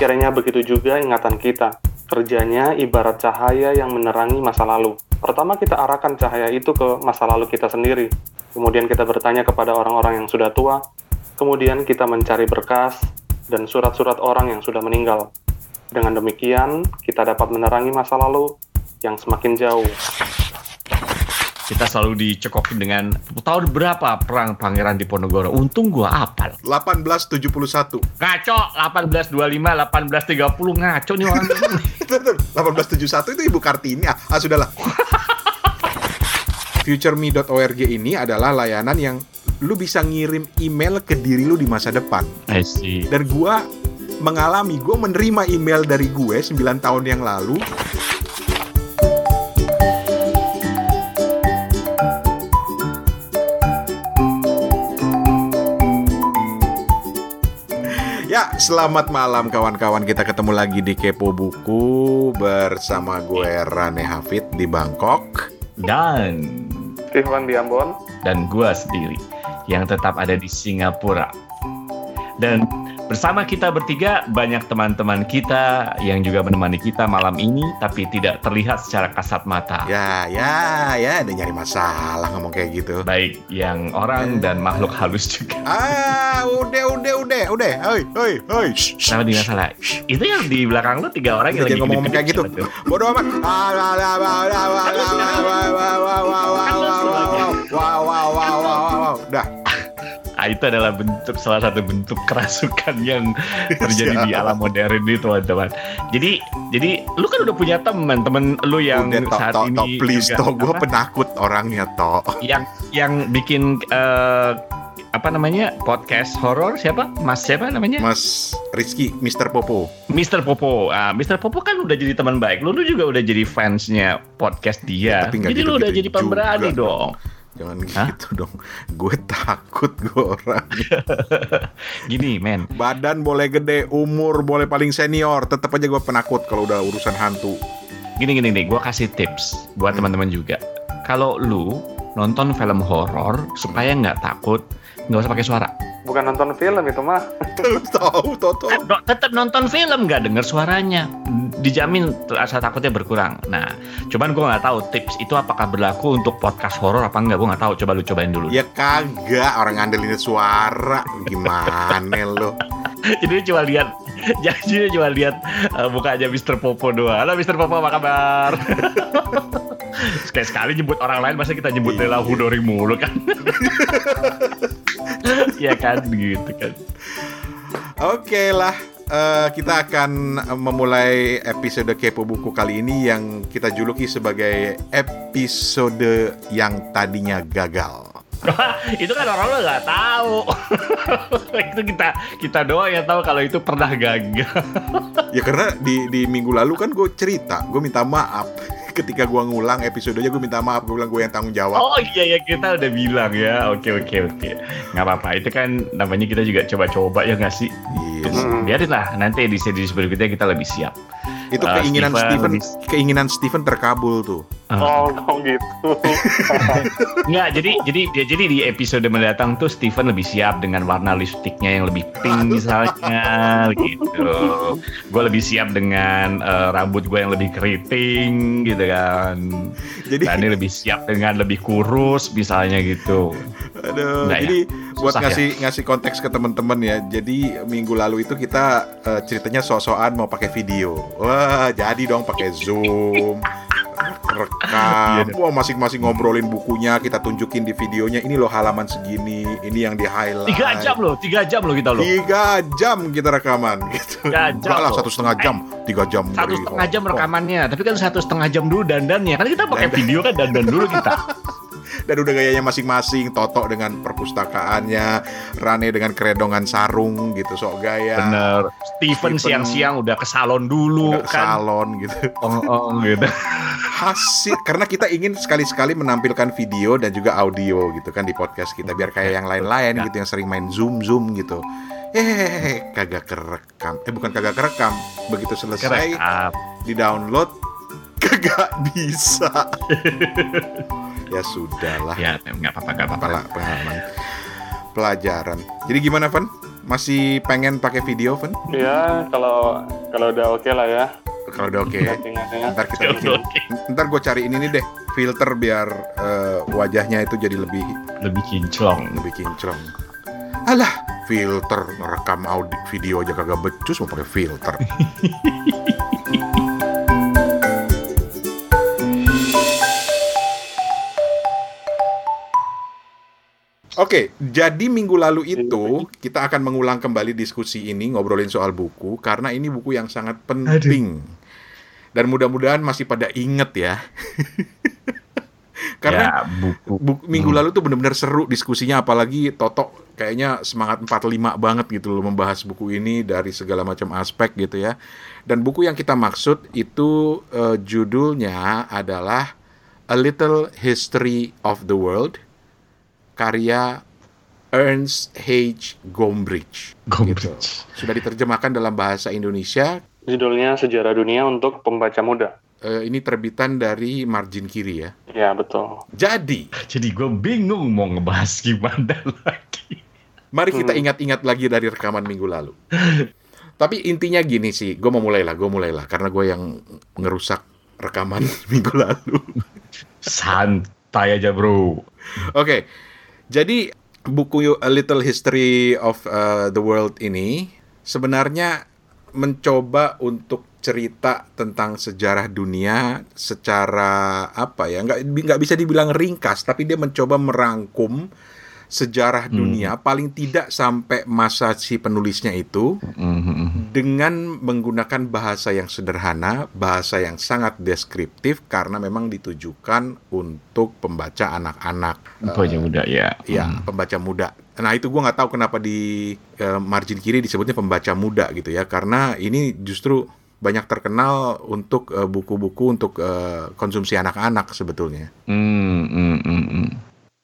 Kiranya begitu juga ingatan kita. Kerjanya ibarat cahaya yang menerangi masa lalu. Pertama kita arahkan cahaya itu ke masa lalu kita sendiri. Kemudian kita bertanya kepada orang-orang yang sudah tua. Kemudian kita mencari berkas dan surat-surat orang yang sudah meninggal. Dengan demikian, kita dapat menerangi masa lalu yang semakin jauh. Kita selalu dicekokin dengan tahun berapa perang Pangeran Diponegoro. Untung gua apal. 1871. Ngaco, 1825, 1830 ngaco nih orang. Betul, betul. 1871 itu Ibu Kartini. Ah, ah sudahlah. FutureMe.org ini adalah layanan yang lu bisa ngirim email ke diri lu di masa depan. I see. Dan gua mengalami, gue menerima email dari gue 9 tahun yang lalu Ya, selamat malam kawan-kawan. Kita ketemu lagi di Kepo Buku bersama gue Rane Hafid di Bangkok. Dan Stephen di Ambon. dan gua sendiri yang tetap ada di Singapura. Dan bersama kita bertiga banyak teman-teman kita yang juga menemani kita malam ini tapi tidak terlihat secara kasat mata. Ya, ya, ya, ada nyari masalah ngomong kayak gitu. Baik yang orang dan makhluk halus juga. Ah, udah, udah, udah, udah. Hoi. Shh, shh. Kenapa di masalah? Itu yang di belakang lu tiga orang yang lagi ngomong-ngomong kayak gitu. Bodoh amat. Ah, Kan la, itu adalah bentuk salah satu bentuk kerasukan yang terjadi di alam modern ini teman-teman. Jadi jadi lu kan udah punya teman teman lu yang Udah, tok, saat tok, ini tok, please, juga, tok. Gue penakut orangnya, tok. yang yang bikin eh, apa namanya podcast horor siapa Mas siapa namanya Mas Rizky, Mr. Popo. Mr. Popo ah Mr. Popo kan udah jadi teman baik lu, lu juga udah jadi fansnya podcast dia Tapi nggak jadi lu udah gitu-gitu jadi pemberani juga dong Jangan Hah? gitu dong. Gue takut gue orang. gini men Badan boleh gede, umur boleh paling senior, tetap aja gue penakut kalau udah urusan hantu. gini gini nih, gue kasih tips buat teman-teman juga. Kalau lu nonton film horor supaya nggak takut, nggak usah pakai suara. Bukan nonton film itu mah. Tahu, Toto. No- tetap nonton film nggak denger suaranya, dijamin rasa takutnya berkurang. Nah, cuman gue nggak tahu tips itu apakah berlaku untuk podcast horor apa enggak, gue nggak tahu. Coba lu cobain dulu. Ya kagak, orang ngandelin suara. Gimana lo? Jadi cuma lihat, jadi cuma lihat uh, mukanya Mr. Popo doang. Halo Mr. Popo, apa kabar? Sekali sekali nyebut orang lain, masa kita nyebut Iya. Lela Hudori mulu kan? Iya kan, gitu kan. Oke lah, eh, kita akan memulai episode Kepo Buku kali ini yang kita juluki sebagai episode yang tadinya gagal. itu kan orang lo nggak tahu. itu kita kita doang yang tahu kalau itu pernah gagal. Ya karena di, di minggu lalu kan gue cerita, gue minta maaf. Ketika gue ngulang episodenya gue minta maaf, gue bilang gue yang tanggung jawab. Oh iya ya kita udah bilang ya. Oke oke oke. Nggak apa-apa. Itu kan namanya kita juga coba-coba ya nggak sih. Iya. Hmm. Biarin lah. Nanti edisi edisi berikutnya kita lebih siap. Itu Uh, keinginan Steven Steven, lebih- keinginan Steven terkabul tuh. Oh, oh gitu. Nggak, jadi jadi dia jadi di episode mendatang tuh Steven lebih siap dengan warna lipstiknya yang lebih pink misalnya gitu. Gue lebih siap dengan eh, rambut gue yang lebih keriting gitu kan. Jadi, Dani lebih siap dengan lebih kurus misalnya gitu. aduh, Nggak ya? jadi buat Susah ngasih ngasih konteks ke teman-teman ya. Jadi minggu lalu itu kita eh, ceritanya sok-sokan mau pakai video. Wah, jadi dong pakai Zoom. Iya, rekam, deh. wah masing-masing ngobrolin bukunya, kita tunjukin di videonya. Ini loh halaman segini, ini yang di highlight. Tiga jam loh, tiga jam loh kita loh. Tiga jam kita rekaman gitu. Tiga jam Enggak lah loh. satu setengah jam, tiga jam. Satu setengah jam rekamannya, tapi kan satu setengah jam dulu dandannya. Kan kita pakai video kan dandan dulu kita. Dan udah gayanya masing-masing, Toto dengan perpustakaannya, Rane dengan keredongan sarung gitu, sok gaya. Bener. Steven siang-siang udah ke salon dulu Udah ke kan. salon gitu. Oh, oh, gitu. Hasil karena kita ingin sekali-sekali menampilkan video dan juga audio gitu kan di podcast kita biar kayak yang lain-lain Ya. gitu yang sering main zoom zoom gitu. Eh, kagak kerekam. Eh bukan kagak kerekam. Begitu selesai di download kagak bisa. ya sudahlah. Ya, nggak apa-apa, nggak apa-apa. Apalah pengalaman pelajaran. Jadi gimana, Van? Masih pengen pakai video, Fen? Ya, kalau kalau udah oke lah ya. Kalau udah oke. Settingannya. Ntar kita bikin. oke. Ntar gue cari ini nih deh, filter biar eh, wajahnya itu jadi lebih Lebih kinclong. lebih kinclong. Alah, filter rekam audio video aja kagak becus mau pakai filter. Oke, jadi minggu lalu itu kita akan mengulang kembali diskusi ini ngobrolin soal buku karena ini buku yang sangat penting. Dan mudah-mudahan masih pada inget ya. karena ya, buku. Bu- minggu Hmm. lalu tuh bener-bener seru diskusinya apalagi Toto kayaknya semangat 45 banget gitu loh membahas buku ini dari segala macam aspek gitu ya. Dan buku yang kita maksud itu eh, judulnya adalah A Little History of the World karya Ernst H. Gombrich. Gombrich. Gitu. Sudah diterjemahkan dalam bahasa Indonesia. Judulnya Sejarah Dunia untuk Pembaca Muda. Eh, ini terbitan dari margin kiri ya. Ya, betul. Jadi, Jadi gue bingung mau ngebahas gimana lagi. Mari kita Hmm. ingat-ingat lagi dari rekaman minggu lalu. Tapi intinya gini sih, gue mau mulai lah, gue mulai lah, karena gue yang ngerusak rekaman minggu lalu. Santai aja bro. Oke, jadi buku A Little History of uh, the World ini sebenarnya mencoba untuk cerita tentang sejarah dunia secara apa ya nggak nggak bisa dibilang ringkas tapi dia mencoba merangkum sejarah Hmm. dunia paling tidak sampai masa si penulisnya itu Mhm. dengan menggunakan bahasa yang sederhana, bahasa yang sangat deskriptif karena memang ditujukan untuk pembaca anak-anak. Pembaca muda ya. Ya, Hmm. pembaca muda. Nah, itu gua nggak tahu kenapa di eh, margin kiri disebutnya pembaca muda gitu ya, karena ini justru banyak terkenal untuk eh, buku-buku untuk eh, konsumsi anak-anak sebetulnya. Hmm, hmm, hmm, hmm.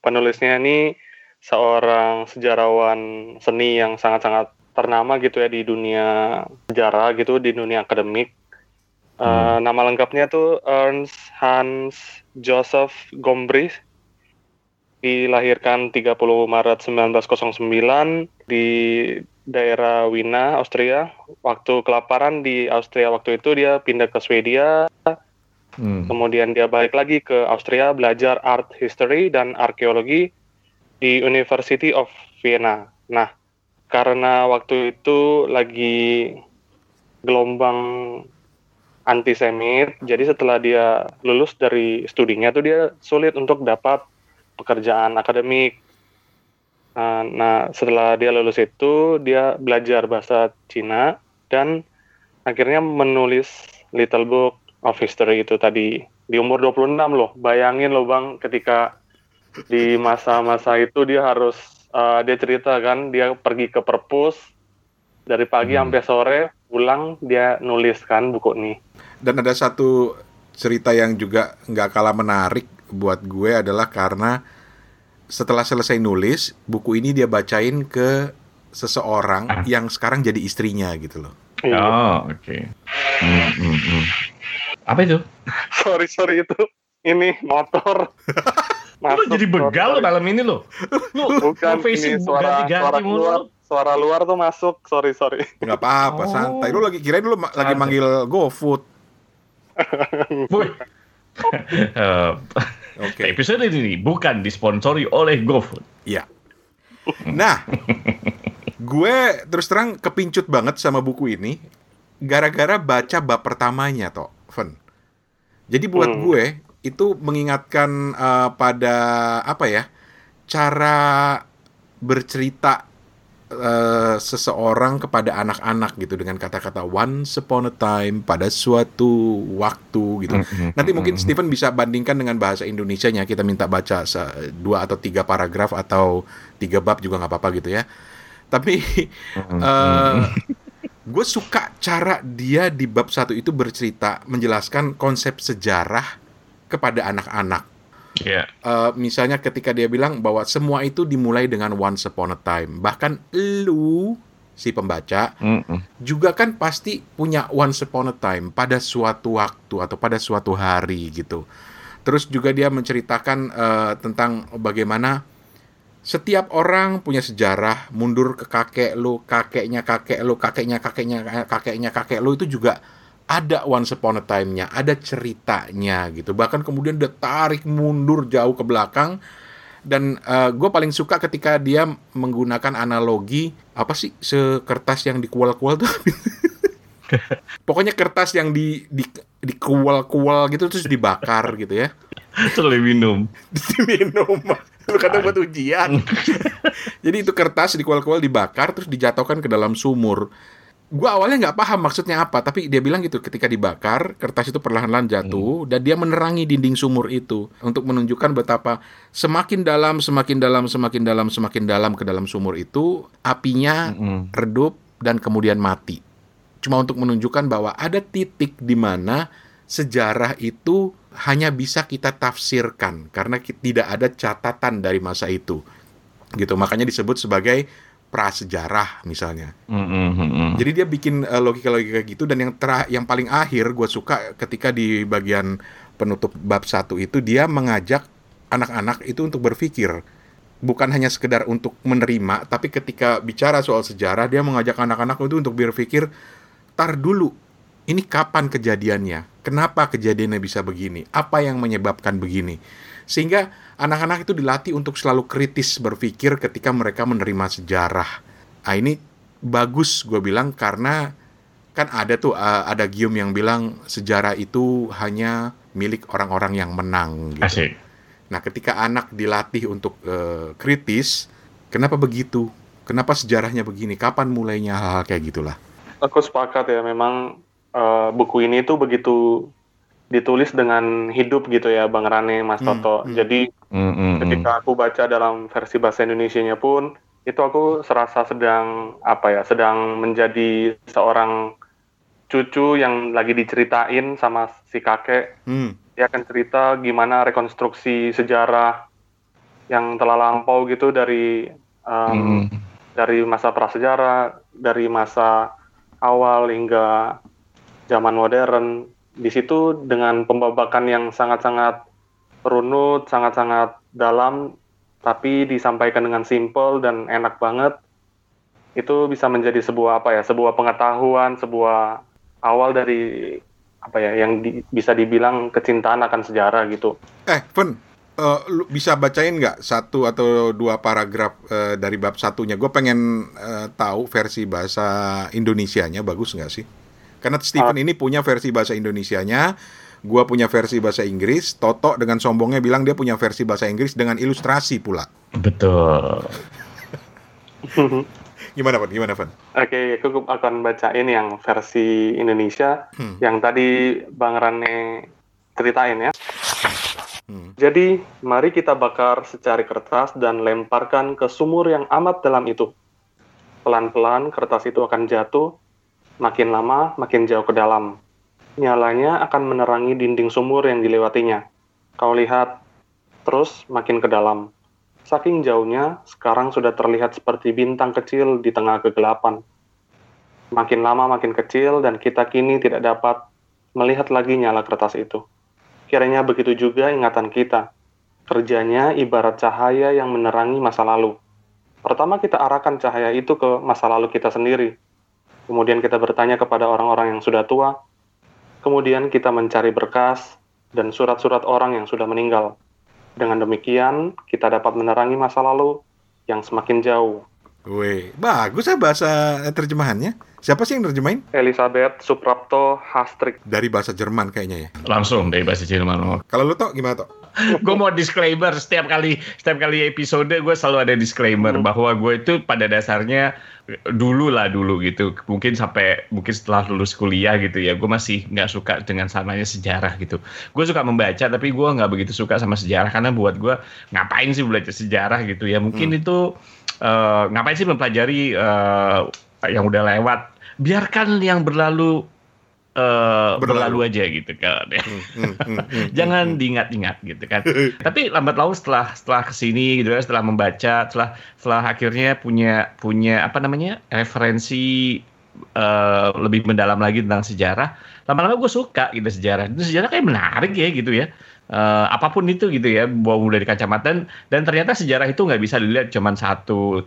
Penulisnya ini seorang sejarawan seni yang sangat-sangat ternama gitu ya di dunia sejarah gitu, di dunia akademik. Eh, Hmm. Nama lengkapnya tuh Ernst Hans Joseph Gombrich. Dilahirkan 30 Maret 1909 di daerah Wina, Austria. Waktu kelaparan di Austria waktu itu dia pindah ke Swedia, Hmm. kemudian dia balik lagi ke Austria belajar art history dan arkeologi di University of Vienna. Nah, karena waktu itu lagi gelombang antisemit, jadi setelah dia lulus dari studinya tuh dia sulit untuk dapat pekerjaan akademik. Nah, nah, setelah dia lulus itu dia belajar bahasa Cina dan akhirnya menulis Little Book of History itu tadi di umur 26 loh. Bayangin loh Bang ketika di masa-masa itu dia harus eh, dia cerita kan dia pergi ke perpus dari pagi Hmm. sampai sore pulang dia nulis kan buku ini. Dan ada satu cerita yang juga nggak kalah menarik buat gue adalah karena setelah selesai nulis, buku ini dia bacain ke seseorang Ah. yang sekarang jadi istrinya gitu loh. Iya. Oh, oke. Hmm, hmm, hmm. Apa itu? Sorry sorry itu ini motor. Lu Masuk, jadi begal lo malam ini lo. Lu, Bukan lu ini suara ganti-ganti suara mulu. luar suara luar tuh masuk. Sorry sorry. Nggak apa-apa, Oh. santai. Lu lagi kirain lu ma- lagi Santai. manggil GoFood. Woi. Eh, Oke. Episode ini bukan disponsori oleh GoFood. Iya. Nah, gue terus terang kepincut banget sama buku ini gara-gara baca bab pertamanya toh, Fen. Jadi buat Hmm. gue itu mengingatkan eh, pada apa ya? cara bercerita eh, seseorang kepada anak-anak gitu dengan kata-kata once upon a time pada suatu waktu gitu. Nanti mungkin Steven bisa bandingkan dengan bahasa Indonesianya. Kita minta baca dua atau tiga paragraf atau tiga bab juga nggak apa-apa gitu ya. Tapi eh, gue suka cara dia di bab satu itu bercerita menjelaskan konsep sejarah kepada anak-anak. Iya. Eh, misalnya ketika dia bilang bahwa semua itu dimulai dengan once upon a time. Bahkan lu si pembaca Mm-mm. juga kan pasti punya once upon a time pada suatu waktu atau pada suatu hari gitu. Terus juga dia menceritakan eh, tentang bagaimana setiap orang punya sejarah mundur ke kakek lu, kakeknya kakek lu, kakeknya kakeknya kakeknya kakek lu itu juga ada once upon a time-nya, ada ceritanya gitu. Bahkan kemudian dia tarik mundur jauh ke belakang. Dan uh, gue paling suka ketika dia menggunakan analogi apa sih sekertas yang dikual-kual tuh? Pokoknya kertas yang di di dikual-kual gitu terus dibakar gitu ya. Terus diminum diminum. Lu kata buat ujian. Jadi itu kertas dikual-kual dibakar terus dijatuhkan ke dalam sumur gue awalnya nggak paham maksudnya apa tapi dia bilang gitu ketika dibakar kertas itu perlahan-lahan jatuh hmm. dan dia menerangi dinding sumur itu untuk menunjukkan betapa semakin dalam semakin dalam semakin dalam semakin dalam ke dalam sumur itu apinya hmm. redup dan kemudian mati cuma untuk menunjukkan bahwa ada titik di mana sejarah itu hanya bisa kita tafsirkan karena tidak ada catatan dari masa itu gitu makanya disebut sebagai prasejarah misalnya. Mm-hmm. Jadi dia bikin uh, logika-logika gitu dan yang terah yang paling akhir gue suka ketika di bagian penutup bab satu itu dia mengajak anak-anak itu untuk berpikir bukan hanya sekedar untuk menerima tapi ketika bicara soal sejarah dia mengajak anak-anak itu untuk berpikir tar dulu ini kapan kejadiannya kenapa kejadiannya bisa begini apa yang menyebabkan begini sehingga anak-anak itu dilatih untuk selalu kritis berpikir ketika mereka menerima sejarah. Nah, ini bagus gue bilang karena kan ada tuh uh, ada gium yang bilang sejarah itu hanya milik orang-orang yang menang gitu. Asik. Nah, ketika anak dilatih untuk uh, kritis, kenapa begitu? Kenapa sejarahnya begini? Kapan mulainya hal-hal kayak gitulah? Aku sepakat ya, memang uh, buku ini tuh begitu ditulis dengan hidup gitu ya Bang Rane, Mas hmm, Toto. Hmm. Jadi hmm, hmm, ketika aku baca dalam versi bahasa Indonesia-nya pun itu aku serasa sedang apa ya, sedang menjadi seorang cucu yang lagi diceritain sama si kakek. Hmm. Dia akan cerita gimana rekonstruksi sejarah yang telah lampau gitu dari um, hmm. dari masa prasejarah, dari masa awal hingga zaman modern di situ dengan pembabakan yang sangat-sangat runut, sangat-sangat dalam, tapi disampaikan dengan simple dan enak banget, itu bisa menjadi sebuah apa ya, sebuah pengetahuan, sebuah awal dari apa ya, yang di, bisa dibilang kecintaan akan sejarah gitu. Eh, Fen, uh, lu bisa bacain nggak satu atau dua paragraf uh, dari bab satunya? Gue pengen uh, tahu versi bahasa Indonesianya bagus nggak sih? Karena Steven uh, ini punya versi bahasa Indonesianya, gua punya versi bahasa Inggris, Toto dengan sombongnya bilang dia punya versi bahasa Inggris dengan ilustrasi pula. Betul. Gimana, Pak? Gimana, Van? Oke, aku akan bacain yang versi Indonesia hmm. yang tadi Bang Rane ceritain ya. Hmm. Jadi, mari kita bakar secari kertas dan lemparkan ke sumur yang amat dalam itu. Pelan-pelan kertas itu akan jatuh Makin lama, makin jauh ke dalam. Nyalanya akan menerangi dinding sumur yang dilewatinya. Kau lihat, terus makin ke dalam. Saking jauhnya, sekarang sudah terlihat seperti bintang kecil di tengah kegelapan. Makin lama makin kecil dan kita kini tidak dapat melihat lagi nyala kertas itu. Kiranya begitu juga ingatan kita. Kerjanya ibarat cahaya yang menerangi masa lalu. Pertama kita arahkan cahaya itu ke masa lalu kita sendiri, Kemudian kita bertanya kepada orang-orang yang sudah tua. Kemudian kita mencari berkas dan surat-surat orang yang sudah meninggal. Dengan demikian, kita dapat menerangi masa lalu yang semakin jauh. Wih, bagus ya bahasa terjemahannya. Siapa sih yang terjemahin? Elizabeth Suprapto Hastrik. Dari bahasa Jerman kayaknya ya? Langsung dari bahasa Jerman. Kalau lu tau gimana tau? gue mau disclaimer setiap kali setiap kali episode gue selalu ada disclaimer hmm. bahwa gue itu pada dasarnya dulu lah dulu gitu mungkin sampai mungkin setelah lulus kuliah gitu ya gue masih nggak suka dengan sananya sejarah gitu gue suka membaca tapi gue nggak begitu suka sama sejarah karena buat gue ngapain sih belajar sejarah gitu ya mungkin hmm. itu uh, ngapain sih mempelajari uh, yang udah lewat biarkan yang berlalu uh, berlalu. aja gitu kan. Hmm, hmm, hmm, hmm, Jangan diingat-ingat gitu kan. Tapi lambat laun setelah setelah ke sini gitu kan, setelah membaca, setelah setelah akhirnya punya punya apa namanya referensi uh, lebih mendalam lagi tentang sejarah. Lama-lama gue suka gitu sejarah. Itu sejarah kayak menarik ya gitu ya. Uh, apa pun itu gitu ya, bawa dari kacamata dan, dan ternyata sejarah itu nggak bisa dilihat cuma satu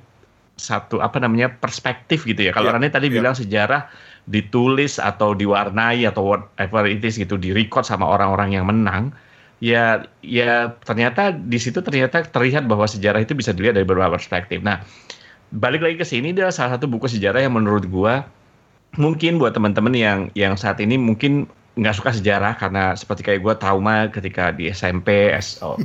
satu apa namanya perspektif gitu ya. Kalau yeah, Rani tadi yeah. bilang sejarah ditulis atau diwarnai atau whatever it is gitu, direcord sama orang-orang yang menang, ya ya ternyata di situ ternyata terlihat bahwa sejarah itu bisa dilihat dari beberapa perspektif. Nah, balik lagi ke sini dia salah satu buku sejarah yang menurut gua mungkin buat teman-teman yang yang saat ini mungkin nggak suka sejarah karena seperti kayak gue trauma ketika di SMP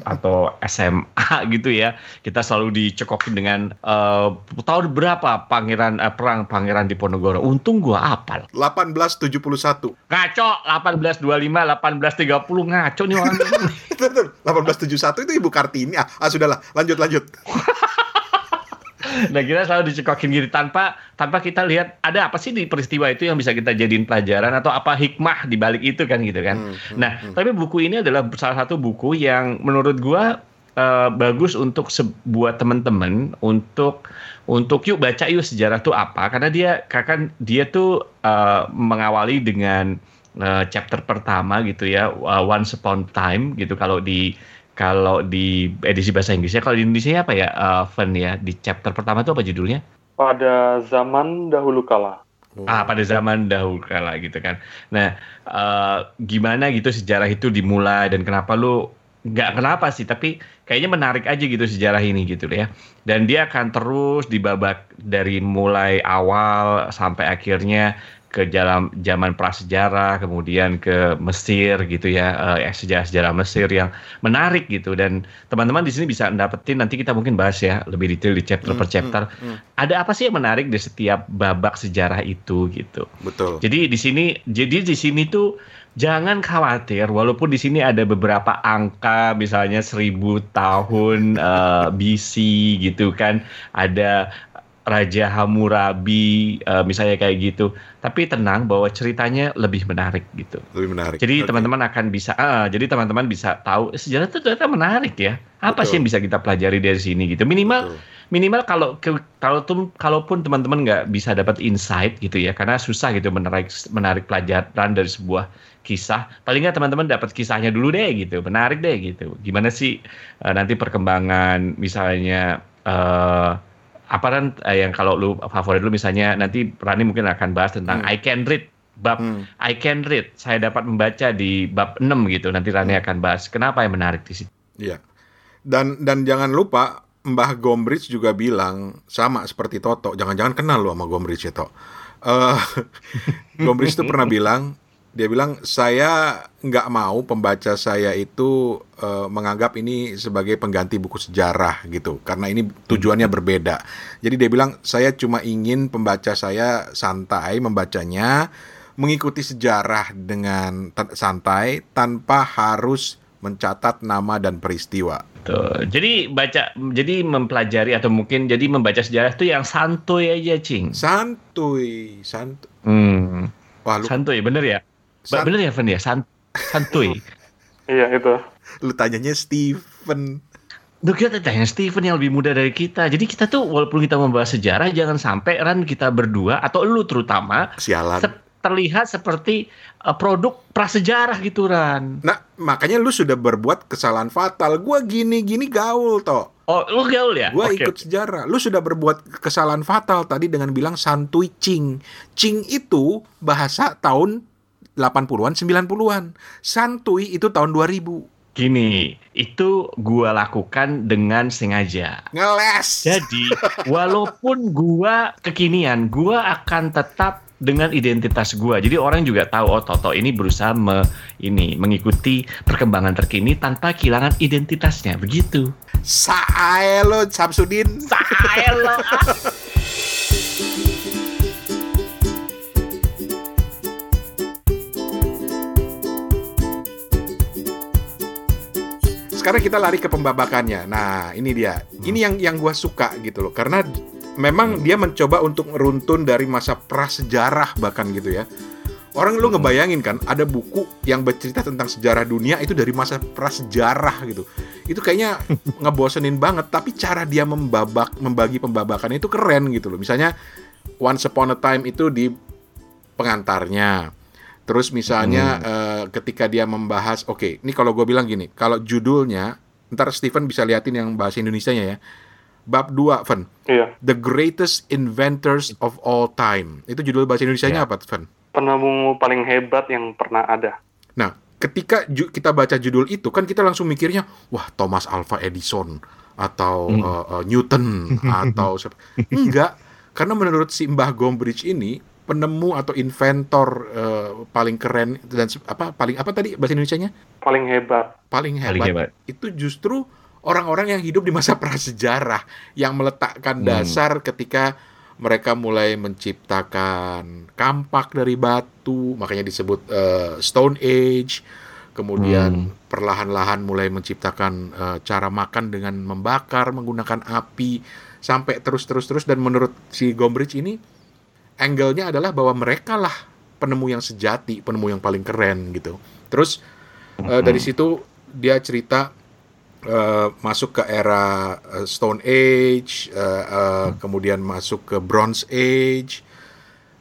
atau SMA gitu ya. Kita selalu dicekokin dengan uh, tahun berapa pangeran uh, perang pangeran Diponegoro? Untung gue apal 1871 ngaco 1825 1830 ngaco nih orang 1871 itu ibu Kartini. Ah, ah sudahlah lanjut lanjut nah kita selalu dicekokin gitu tanpa tanpa kita lihat ada apa sih di peristiwa itu yang bisa kita jadiin pelajaran atau apa hikmah di balik itu kan gitu kan. Hmm, hmm, nah, hmm. tapi buku ini adalah salah satu buku yang menurut gua uh, bagus untuk sebuah teman-teman untuk untuk yuk baca yuk sejarah tuh apa karena dia kan dia tuh uh, mengawali dengan uh, chapter pertama gitu ya uh, once upon time gitu kalau di kalau di edisi bahasa Inggrisnya, kalau di Indonesia apa ya, uh, Fen ya? Di chapter pertama itu apa judulnya? Pada zaman dahulu kala. Ah, pada zaman dahulu kala gitu kan. Nah, uh, gimana gitu sejarah itu dimulai dan kenapa lu nggak kenapa sih, tapi kayaknya menarik aja gitu sejarah ini gitu ya. Dan dia akan terus dibabak dari mulai awal sampai akhirnya ke dalam zaman prasejarah, kemudian ke Mesir gitu ya, uh, sejarah-sejarah Mesir yang menarik gitu dan teman-teman di sini bisa dapetin nanti kita mungkin bahas ya lebih detail di chapter hmm, per chapter. Hmm, hmm. Ada apa sih yang menarik di setiap babak sejarah itu gitu. Betul. Jadi di sini jadi di sini tuh jangan khawatir walaupun di sini ada beberapa angka misalnya seribu tahun uh, eh, BC gitu kan ada Raja Hammurabi uh, misalnya kayak gitu. Tapi tenang bahwa ceritanya lebih menarik gitu. Lebih menarik. Jadi teman-teman okay. akan bisa uh, jadi teman-teman bisa tahu sejarah itu ternyata menarik ya. Apa Betul. sih yang bisa kita pelajari dari sini gitu. Minimal Betul. minimal kalau kalau tuh kalaupun teman-teman nggak bisa dapat insight gitu ya karena susah gitu menarik menarik pelajaran dari sebuah kisah paling nggak teman-teman dapat kisahnya dulu deh gitu menarik deh gitu gimana sih uh, nanti perkembangan misalnya uh, apa kan eh, yang kalau lu favorit lu misalnya nanti Rani mungkin akan bahas tentang hmm. I can read bab hmm. I can read saya dapat membaca di bab 6 gitu nanti Rani hmm. akan bahas kenapa yang menarik di situ. Iya. Dan dan jangan lupa Mbah Gombrich juga bilang sama seperti Toto, jangan-jangan kenal lu sama Gombrich ya, Toto. Uh, Gombrich itu pernah bilang dia bilang saya nggak mau pembaca saya itu uh, menganggap ini sebagai pengganti buku sejarah gitu karena ini tujuannya berbeda jadi dia bilang saya cuma ingin pembaca saya santai membacanya mengikuti sejarah dengan santai tanpa harus mencatat nama dan peristiwa. Tuh. Jadi baca, jadi mempelajari atau mungkin jadi membaca sejarah itu yang santuy aja, cing. Santuy, santuy. Hmm. Wah, lu... Santuy, bener ya? San Bener ya, Fen ya? San santuy. iya, itu. Lu tanyanya Steven. Duh, kita tanya Steven yang lebih muda dari kita. Jadi kita tuh walaupun kita membahas sejarah, jangan sampai Ran kita berdua atau lu terutama Sialan. Se terlihat seperti uh, produk prasejarah gitu Ran. Nah, makanya lu sudah berbuat kesalahan fatal. Gua gini-gini gaul toh. Oh, lu gaul ya? Gua okay. ikut sejarah. Lu sudah berbuat kesalahan fatal tadi dengan bilang santuy cing. Cing itu bahasa tahun 80-an, 90-an. Santuy itu tahun 2000. Gini, itu gua lakukan dengan sengaja. Ngeles. Jadi, walaupun gua kekinian, gua akan tetap dengan identitas gua. Jadi orang juga tahu oh Toto ini berusaha me, ini mengikuti perkembangan terkini tanpa kehilangan identitasnya. Begitu. Sae lo Samsudin. Sae sekarang kita lari ke pembabakannya. Nah, ini dia. Ini yang yang gue suka gitu loh. Karena memang hmm. dia mencoba untuk meruntun dari masa prasejarah bahkan gitu ya. Orang lu hmm. ngebayangin kan ada buku yang bercerita tentang sejarah dunia itu dari masa prasejarah gitu. Itu kayaknya ngebosenin banget, tapi cara dia membabak membagi pembabakan itu keren gitu loh. Misalnya Once Upon a Time itu di pengantarnya Terus misalnya uh, ketika dia membahas, oke, okay, ini kalau gue bilang gini, kalau judulnya, ntar Steven bisa liatin yang bahasa Indonesia-nya ya. Bab 2, Fen. Iya. The Greatest Inventors of All Time. Itu judul bahasa Indonesia-nya Iya. apa, Fen? Penemu paling hebat yang pernah ada. Nah, ketika ju- kita baca judul itu, kan kita langsung mikirnya, wah, Thomas Alva Edison, atau Hmm. uh, uh, Newton, atau siapa. Enggak, karena menurut si Mbah Gombrich ini, penemu atau inventor uh, paling keren dan apa paling apa tadi bahasa Indonesianya Paling hebat. paling hebat, Paling hebat. itu justru orang-orang yang hidup di masa prasejarah yang meletakkan Hmm. dasar ketika mereka mulai menciptakan kampak dari batu, makanya disebut eh, Stone Age. Kemudian Hmm. perlahan-lahan mulai menciptakan eh, cara makan dengan membakar menggunakan api sampai terus-terus-terus dan menurut si Gombrich ini angle-nya adalah bahwa mereka lah penemu yang sejati, penemu yang paling keren gitu. Terus eh, dari situ dia cerita eh, masuk ke era eh, Stone Age, eh, eh, kemudian masuk ke Bronze Age,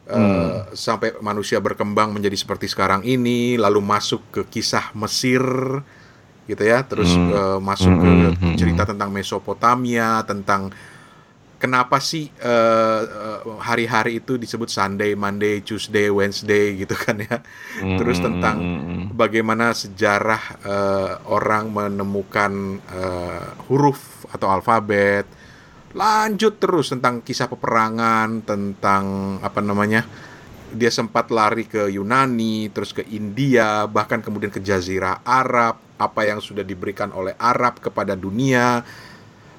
eh, sampai manusia berkembang menjadi seperti sekarang ini, lalu masuk ke kisah Mesir, gitu ya, terus Hmm. eh, masuk ke Hmm, hmm, cerita tentang Mesopotamia, tentang kenapa sih eh, eh, hari-hari itu disebut Sunday, Monday, Tuesday, Wednesday gitu kan ya. Terus tentang Hmm. bagaimana sejarah eh, orang menemukan eh, huruf atau alfabet. Lanjut terus tentang kisah peperangan, tentang apa namanya? Dia sempat lari ke Yunani, terus ke India, bahkan kemudian ke Jazirah Arab, apa yang sudah diberikan oleh Arab kepada dunia.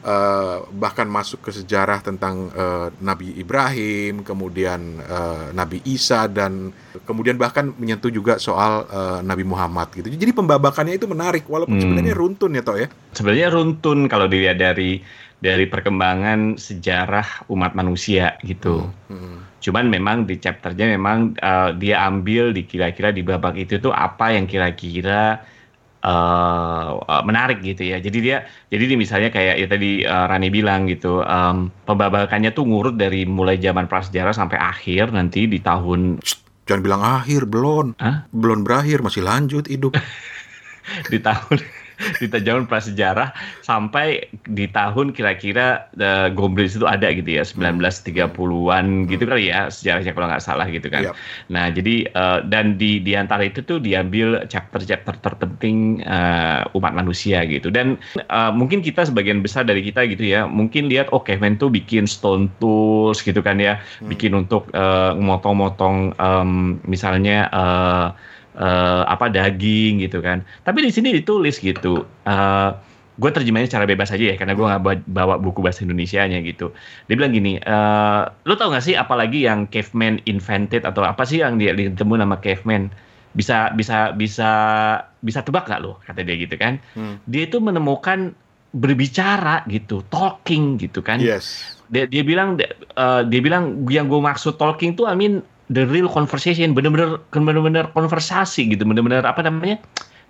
Eh, bahkan masuk ke sejarah tentang eh, Nabi Ibrahim, kemudian eh, Nabi Isa dan kemudian bahkan menyentuh juga soal eh, Nabi Muhammad gitu. Jadi pembabakannya itu menarik walaupun Hmm. sebenarnya runtun ya toh ya. sebenarnya runtun kalau dilihat dari dari perkembangan sejarah umat manusia gitu. Hmm. Cuman memang di chapternya memang uh, dia ambil di kira-kira di babak itu tuh apa yang kira-kira uh, menarik gitu ya. Jadi dia jadi dia misalnya kayak ya tadi uh, Rani bilang gitu, um, pembabakannya tuh ngurut dari mulai zaman prasejarah sampai akhir nanti di tahun Jangan bilang akhir, belum. Hah? Belum berakhir, masih lanjut hidup. di tahun di zaman prasejarah sampai di tahun kira-kira uh, Gombrich itu ada gitu ya 1930-an gitu kali ya sejarahnya kalau nggak salah gitu kan. Yap. Nah jadi uh, dan di di antara itu tuh diambil chapter-chapter terpenting uh, umat manusia gitu dan uh, mungkin kita sebagian besar dari kita gitu ya mungkin lihat oh Kevin tuh bikin stone tools gitu kan ya Hmm. bikin untuk uh, motong-motong um, misalnya uh, eh, apa daging gitu kan. Tapi di sini ditulis gitu. eh gue terjemahnya secara bebas aja ya karena gue nggak bawa, buku bahasa Indonesianya gitu. Dia bilang gini, eh lo tau gak sih apalagi yang caveman invented atau apa sih yang dia ditemu nama caveman? Bisa bisa bisa bisa tebak gak lo? Kata dia gitu kan. Hmm. Dia itu menemukan berbicara gitu, talking gitu kan Yes. dia dia bilang eh, dia bilang yang gue maksud talking tuh I mean the real conversation bener-bener bener-bener konversasi gitu bener-bener apa namanya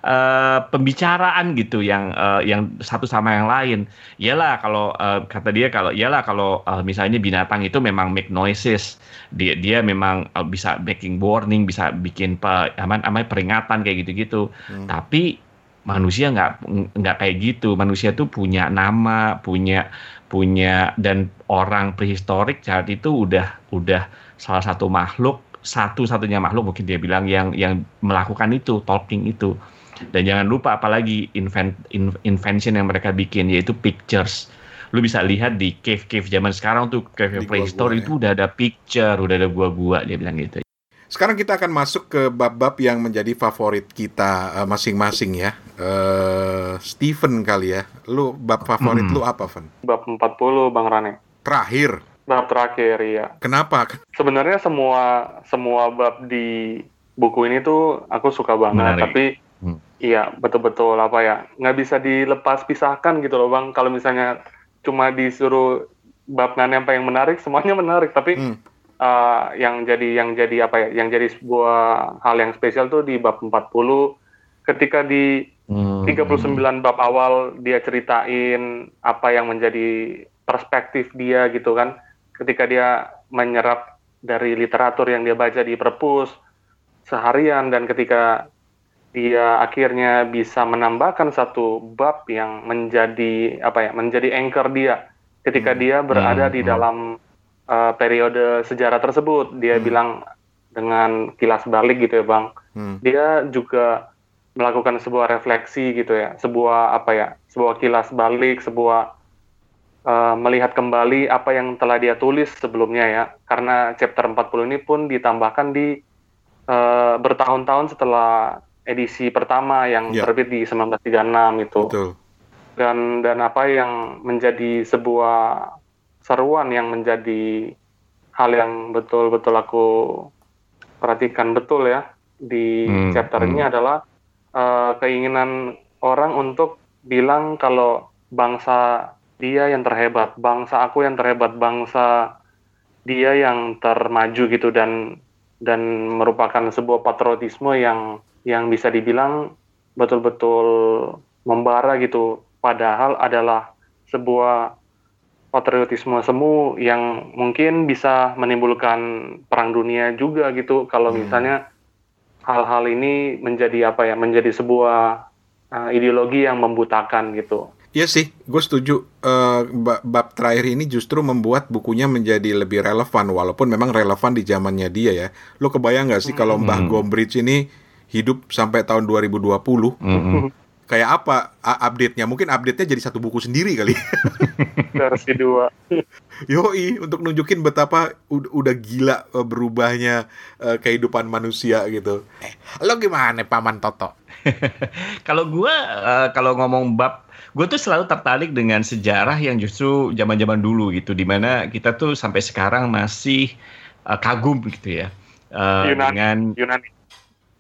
eh, pembicaraan gitu yang eh, yang satu sama yang lain iyalah kalau eh, kata dia kalau iyalah kalau eh, misalnya binatang itu memang make noises dia dia memang eh, bisa making warning bisa bikin pe, aman aman peringatan kayak gitu-gitu Hmm. tapi manusia nggak nggak kayak gitu. Manusia tuh punya nama punya punya dan orang prehistorik saat itu udah udah salah satu makhluk satu-satunya makhluk mungkin dia bilang yang yang melakukan itu talking itu. Dan jangan lupa apalagi invent, in- invention yang mereka bikin yaitu pictures. Lu bisa lihat di cave-cave zaman sekarang tuh cave prehistoric itu udah ada picture udah ada gua-gua dia bilang gitu Sekarang kita akan masuk ke bab-bab yang menjadi favorit kita eh, masing-masing ya. Eh Steven kali ya. Lu bab favorit Hmm. lu apa, Van? Bab 40 Bang Rane. Terakhir. Bab terakhir ya. Kenapa? Sebenarnya semua semua bab di buku ini tuh aku suka banget, Menarik. tapi Hmm. iya betul-betul apa ya nggak bisa dilepas pisahkan gitu loh bang. Kalau misalnya cuma disuruh bab mana apa yang menarik, semuanya menarik, tapi Hmm. Uh, yang jadi yang jadi apa ya, yang jadi sebuah hal yang spesial tuh di bab 40 ketika di Hmm. 39 bab awal dia ceritain apa yang menjadi perspektif dia gitu kan ketika dia menyerap dari literatur yang dia baca di perpus seharian dan ketika dia akhirnya bisa menambahkan satu bab yang menjadi apa ya menjadi anchor dia ketika Hmm. dia berada Hmm, di hmm. dalam uh, periode sejarah tersebut dia Hmm. bilang dengan kilas balik gitu ya bang Hmm. dia juga melakukan sebuah refleksi gitu ya sebuah apa ya sebuah kilas balik sebuah uh, melihat kembali apa yang telah dia tulis sebelumnya ya karena chapter 40 ini pun ditambahkan di uh, bertahun-tahun setelah edisi pertama yang Ya. terbit di 1936 itu Betul. dan dan apa yang menjadi sebuah seruan yang menjadi hal yang betul-betul aku perhatikan betul ya di Hmm, chapter hmm. ini adalah eh, keinginan orang untuk bilang kalau bangsa dia yang terhebat, bangsa aku yang terhebat, bangsa dia yang termaju gitu dan dan merupakan sebuah patriotisme yang yang bisa dibilang betul-betul membara gitu padahal adalah sebuah patriotisme semu yang mungkin bisa menimbulkan perang dunia juga gitu kalau Hmm. misalnya hal-hal ini menjadi apa ya menjadi sebuah uh, ideologi yang membutakan gitu Iya sih, gue setuju. Ba- bab terakhir ini justru membuat bukunya menjadi lebih relevan, walaupun memang relevan di zamannya dia ya. Lo kebayang nggak sih kalau Mbah Hmm. Gombrich ini hidup sampai tahun 2020? Mm-mm. Kayak apa update-nya? Mungkin update-nya jadi satu buku sendiri kali. versi dua Yoi, untuk nunjukin betapa ud- udah gila eh, berubahnya eh, kehidupan manusia gitu. Eh, lo gimana Paman Toto? Kalau gue kalau ngomong bab, gue tuh selalu tertarik dengan sejarah yang justru zaman-zaman dulu gitu, di mana kita tuh sampai sekarang masih eh, kagum gitu ya eh, Yunani. dengan Yunani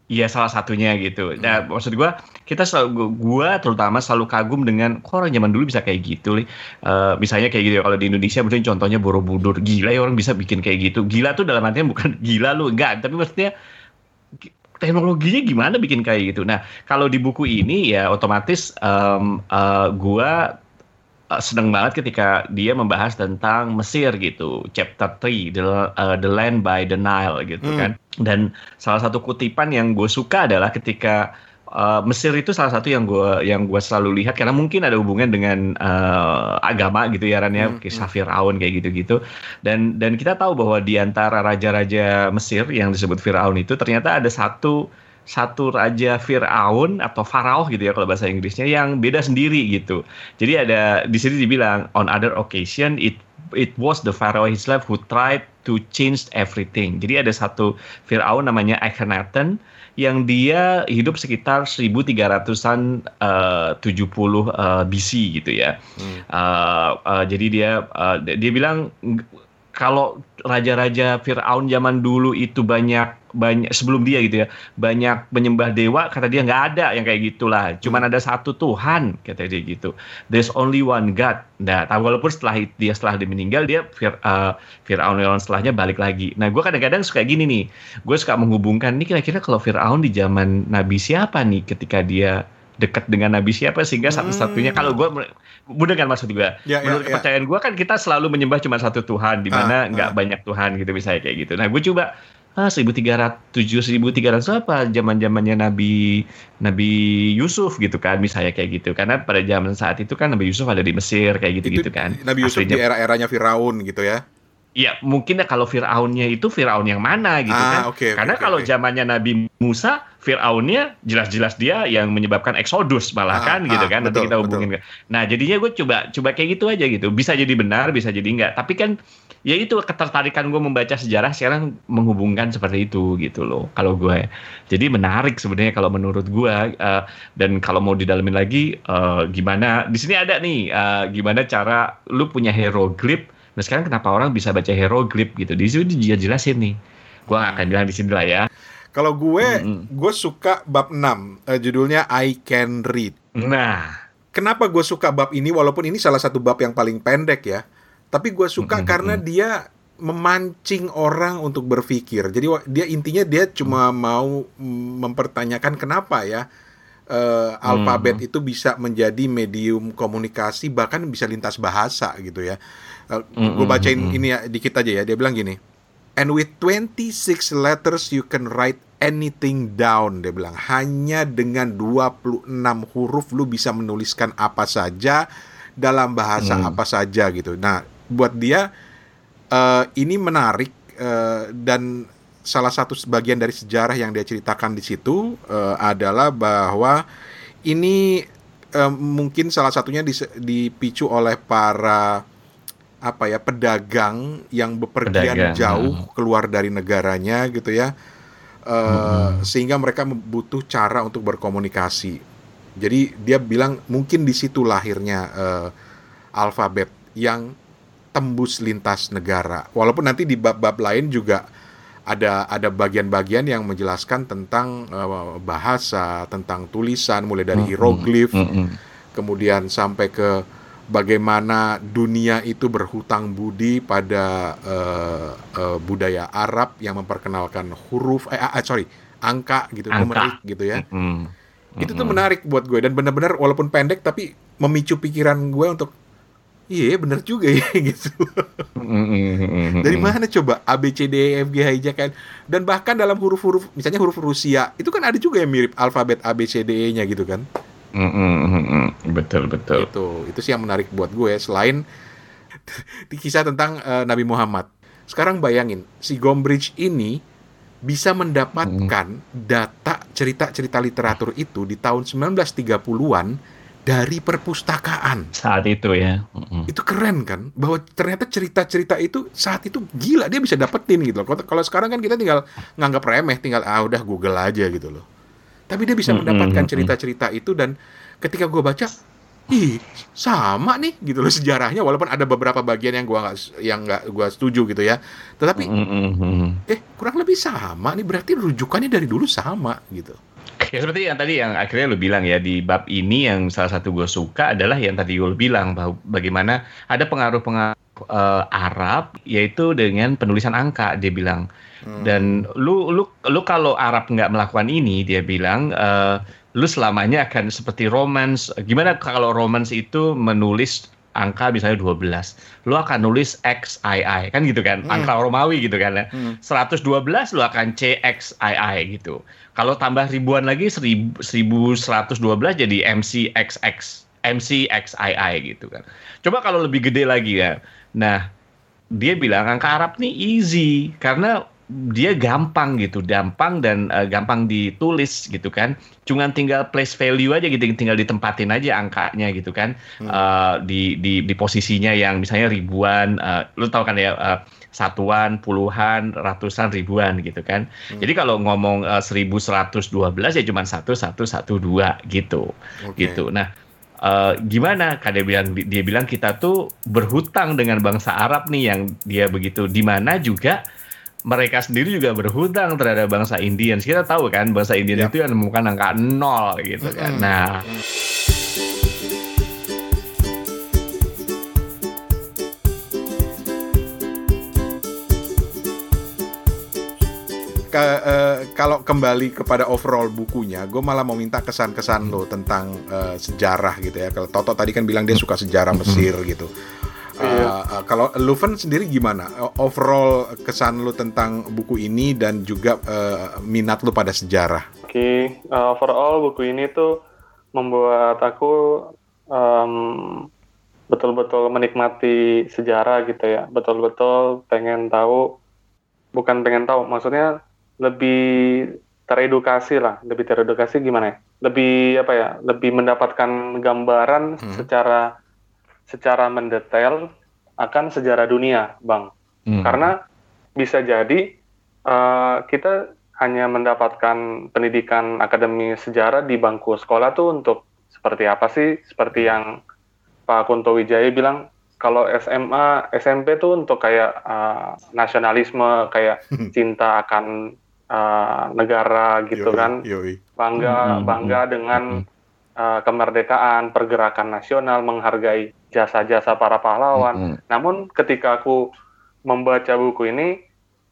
Iya salah satunya gitu. Nah maksud gua kita selalu gua terutama selalu kagum dengan kok orang zaman dulu bisa kayak gitu nih. Eh, misalnya kayak gitu ya, kalau di Indonesia mungkin contohnya Borobudur gila ya orang bisa bikin kayak gitu. Gila tuh dalam artinya bukan gila lu enggak, tapi maksudnya gi- teknologinya gimana bikin kayak gitu. Nah kalau di buku ini ya otomatis em, eh, gua eh, seneng banget ketika dia membahas tentang Mesir gitu, chapter 3, the, eh, the land by the Nile gitu Hmm. kan. Dan salah satu kutipan yang gue suka adalah ketika uh, Mesir itu salah satu yang gue yang gue selalu lihat. Karena mungkin ada hubungan dengan uh, agama gitu ya Ran ya. Hmm, kisah Firaun kayak gitu-gitu. Dan dan kita tahu bahwa di antara raja-raja Mesir yang disebut Firaun itu ternyata ada satu satu raja Firaun atau Farao gitu ya kalau bahasa Inggrisnya yang beda sendiri gitu. Jadi ada di sini dibilang on other occasion it it was the Pharaoh himself who tried to change everything. Jadi ada satu Firaun namanya Akhenaten yang dia hidup sekitar 1300-an eh, 70 eh, BC gitu ya. Hmm. Uh, uh, jadi dia uh, dia bilang "Ng- kalau raja-raja Firaun zaman dulu itu banyak banyak sebelum dia gitu ya banyak menyembah dewa kata dia nggak ada yang kayak gitulah. Cuman ada satu Tuhan kata dia gitu. There's only one God. Nah tapi walaupun setelah dia setelah dia meninggal dia Fir, uh, Firaun Firaun setelahnya balik lagi. Nah gue kadang-kadang suka gini nih. Gue suka menghubungkan ini kira-kira kalau Firaun di zaman Nabi siapa nih ketika dia dekat dengan Nabi siapa? Sehingga satu-satunya Hmm. kalau gue mudah kan maksud gue Ya, ya, menurut ya. kepercayaan gue kan kita selalu menyembah cuma satu Tuhan di mana Ah, nggak ah. banyak Tuhan gitu misalnya kayak gitu. Nah gue coba ah 1300 1300 apa zaman zamannya Nabi Nabi Yusuf gitu kan misalnya kayak gitu karena pada zaman saat itu kan Nabi Yusuf ada di Mesir kayak gitu gitu Itu kan Nabi Yusuf di Aslinya- era-eranya Firaun gitu ya. Iya, mungkin ya kalau Firaunnya itu Firaun yang mana gitu Ah, kan. oke, Karena oke, kalau oke. zamannya Nabi Musa, Firaunnya jelas-jelas dia yang menyebabkan eksodus malah Ah, kan gitu ah, kan. Nanti betul, kita hubungin. Nah, jadinya gue coba coba kayak gitu aja gitu. Bisa jadi benar, bisa jadi enggak. Tapi kan ya itu ketertarikan gue membaca sejarah sekarang menghubungkan seperti itu gitu loh. Kalau gue. Jadi menarik sebenarnya kalau menurut gue eh, dan kalau mau didalemin lagi eh, gimana di sini ada nih eh, gimana cara lu punya hieroglif Nah sekarang kenapa orang bisa baca hieroglif gitu? Di sini dia jelasin nih. Gua nggak akan bilang di sini lah ya. Kalau gue, Mm-mm. gue suka bab 6, eh, judulnya I Can Read. Nah, Kenapa gue suka bab ini walaupun ini salah satu bab yang paling pendek ya. Tapi gue suka Mm-mm, karena dia memancing orang untuk berpikir. Jadi dia intinya dia cuma mau mm, mempertanyakan kenapa ya eh, alfabet itu bisa menjadi medium komunikasi bahkan bisa lintas bahasa gitu ya. gue Mm-mm, bacain mm-mm. ini ya dikit aja ya. Dia bilang gini. And with 26 letters you can write anything down dia bilang hanya dengan 26 huruf lu bisa menuliskan apa saja dalam bahasa Hmm. apa saja gitu. Nah, buat dia eh, ini menarik eh, dan salah satu bagian dari sejarah yang dia ceritakan di situ eh, adalah bahwa ini eh, mungkin salah satunya dipicu oleh para apa ya pedagang yang bepergian Pedagang, jauh hmm. keluar dari negaranya gitu ya Eh, sehingga mereka butuh cara untuk berkomunikasi jadi dia bilang mungkin di situ lahirnya eh, alfabet yang tembus lintas negara walaupun nanti di bab-bab lain juga ada ada bagian-bagian yang menjelaskan tentang eh, bahasa tentang tulisan mulai dari Hmm, hieroglif Mm-mm. kemudian sampai ke bagaimana dunia itu berhutang budi pada eh, eh, budaya Arab yang memperkenalkan huruf eh ah, ah, sorry angka gitu Angka. numerik gitu ya. Mm-mm. itu tuh menarik buat gue dan benar-benar walaupun pendek tapi memicu pikiran gue untuk iya bener juga ya gitu. Dari mana coba A B C D E F G H I J K L dan bahkan dalam huruf-huruf misalnya huruf Rusia itu kan ada juga yang mirip alfabet A B C D E nya gitu kan Mm-mm. Betul betul. Itu itu sih yang menarik buat gue selain di kisah tentang eh, Nabi Muhammad. Sekarang bayangin si Gombrich ini bisa mendapatkan data cerita-cerita literatur itu di tahun 1930-an dari perpustakaan. Saat itu ya. Mm-mm. Itu keren kan? Bahwa ternyata cerita-cerita itu saat itu gila dia bisa dapetin gitu loh. Kalau sekarang kan kita tinggal nganggap remeh, tinggal ah udah Google aja gitu loh. Tapi dia bisa Mm-mm, mendapatkan mm-mm. cerita-cerita itu dan ketika gue baca, ih sama nih gitu loh sejarahnya. Walaupun ada beberapa bagian yang gua nggak yang nggak gua setuju gitu ya. Tetapi eh kurang lebih sama nih berarti rujukannya dari dulu sama gitu. Ya seperti yang tadi yang akhirnya lu bilang ya di bab ini yang salah satu gue suka adalah yang tadi lu bilang bahwa bagaimana ada pengaruh-pengaruh eh, Arab yaitu dengan penulisan angka dia bilang dan lu lu lu kalau Arab nggak melakukan ini dia bilang eh, lu selamanya akan seperti romans gimana kalau romans itu menulis angka misalnya 12 lu akan nulis XII kan gitu kan Hmm. angka Romawi gitu kan ya Hmm. 112 lu akan CXII gitu. Kalau tambah ribuan lagi 1000 1112 jadi MCXX, MCXII gitu kan. Coba kalau lebih gede lagi ya. Nah, dia bilang angka Arab nih easy karena dia gampang gitu, gampang dan eh, gampang ditulis gitu kan. Cuman tinggal place value aja gitu, tinggal ditempatin aja angkanya gitu kan. Eh, di di di posisinya yang misalnya ribuan, eh, lu tahu kan ya eh, satuan, puluhan, ratusan, ribuan gitu kan. Jadi kalau ngomong eh, 1112 ya cuma 1112 gitu. Oke. Gitu. Nah, eh, gimana? Kan dia bilang dia bilang kita tuh berhutang dengan bangsa Arab nih yang dia begitu di mana juga mereka sendiri juga berhutang terhadap bangsa Indian. Kita tahu kan bangsa Indian Yap. itu yang menemukan angka nol gitu kan. Mm-mm. Nah, Ke- eh, kalau kembali kepada overall bukunya, gue malah mau minta kesan-kesan lo tentang eh, sejarah gitu ya. Kalau Toto tadi kan bilang dia suka sejarah Mesir gitu. Eh, eh, kalau Luven sendiri gimana? Overall kesan lo tentang buku ini dan juga eh, minat lo pada sejarah. Oke, uh, overall buku ini tuh membuat aku em, betul-betul menikmati sejarah gitu ya. Betul-betul pengen tahu, bukan pengen tahu, maksudnya lebih teredukasi lah. Lebih teredukasi gimana ya? Lebih apa ya? Lebih mendapatkan gambaran Hmm. secara secara mendetail akan sejarah dunia, bang. hmm. Karena bisa jadi eh, kita hanya mendapatkan pendidikan akademi sejarah di bangku sekolah tuh untuk seperti apa sih? Seperti yang Pak Kunto Wijaya bilang, kalau SMA, SMP tuh untuk kayak eh, nasionalisme, kayak cinta akan eh, negara gitu Yoi, kan, Yoi. bangga Hmm, bangga hmm, dengan eh, kemerdekaan, pergerakan nasional, menghargai jasa-jasa para pahlawan. Hmm. Namun ketika aku membaca buku ini,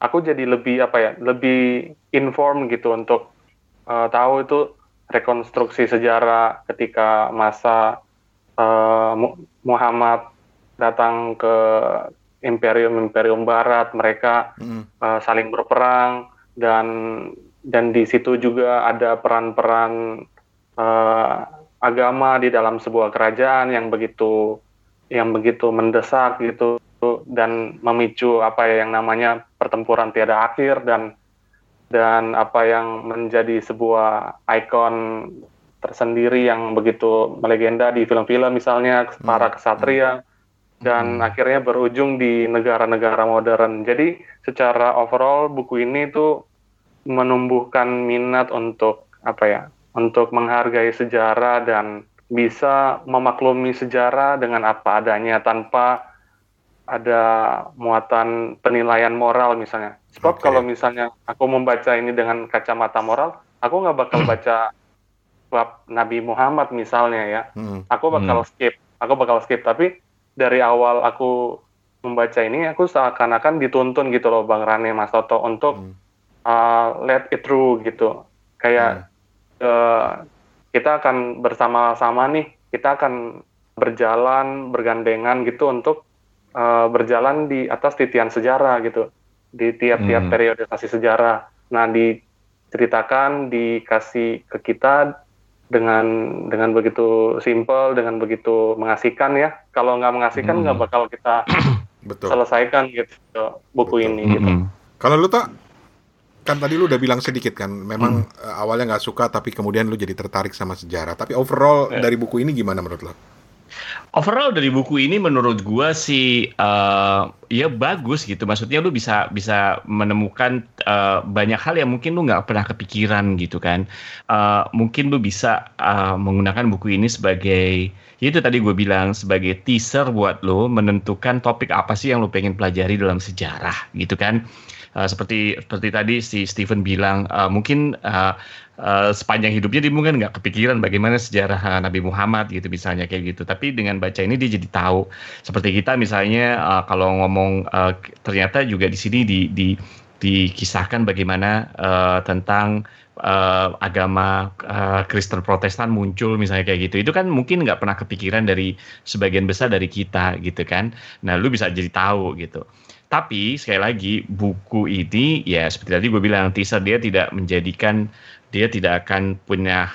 aku jadi lebih apa ya, lebih inform gitu untuk uh, tahu itu rekonstruksi sejarah ketika masa uh, Mu- Muhammad datang ke imperium-imperium barat mereka Mm. uh, saling berperang dan dan di situ juga ada peran-peran uh, agama di dalam sebuah kerajaan yang begitu yang begitu mendesak gitu dan memicu apa ya yang namanya pertempuran tiada akhir dan dan apa yang menjadi sebuah ikon tersendiri yang begitu melegenda di film-film misalnya para kesatria dan Hmm. akhirnya berujung di negara-negara modern. Jadi secara overall buku ini tuh menumbuhkan minat untuk apa ya? Untuk menghargai sejarah dan bisa memaklumi sejarah dengan apa adanya tanpa ada muatan penilaian moral misalnya. Sebab Oke. kalau misalnya aku membaca ini dengan kacamata moral, aku nggak bakal baca bab Nabi Muhammad misalnya ya Mm. aku bakal skip aku bakal skip tapi dari awal aku membaca ini aku seakan-akan dituntun gitu loh Bang Rane Mas Toto untuk Hmm. uh, let it through gitu kayak uh, kita akan bersama-sama nih kita akan berjalan bergandengan gitu untuk uh, berjalan di atas titian sejarah gitu di tiap-tiap Hmm. periodisasi sejarah nah diceritakan dikasih ke kita dengan dengan begitu simple, dengan begitu mengasihkan ya. Kalau nggak mengasihkan Hmm. nggak bakal kita Betul. selesaikan gitu buku Betul. ini gitu. Mm-mm. Kalau lu tak kan tadi lu udah bilang sedikit kan, memang Hmm. eh, awalnya nggak suka tapi kemudian lu jadi tertarik sama sejarah. Tapi overall Ya. dari buku ini gimana menurut lo? Overall dari buku ini menurut gua sih eh, ya bagus gitu. Maksudnya lu bisa bisa menemukan eh, banyak hal yang mungkin lu nggak pernah kepikiran gitu kan. Eh, mungkin lu bisa eh, menggunakan buku ini sebagai ya itu tadi gue bilang sebagai teaser buat lo menentukan topik apa sih yang lo pengen pelajari dalam sejarah gitu kan. Eh, seperti seperti tadi si Stephen bilang eh, mungkin eh, eh, sepanjang hidupnya dia mungkin nggak kepikiran bagaimana sejarah eh, Nabi Muhammad gitu misalnya kayak gitu. Tapi dengan baca ini dia jadi tahu. Seperti kita misalnya eh, kalau ngomong eh, ternyata juga di sini di, di dikisahkan bagaimana eh, tentang eh, agama eh, Kristen Protestan muncul misalnya kayak gitu. Itu kan mungkin nggak pernah kepikiran dari sebagian besar dari kita gitu kan. Nah, lu bisa jadi tahu gitu. Tapi sekali lagi buku ini ya seperti tadi gue bilang teaser dia tidak menjadikan dia tidak akan punya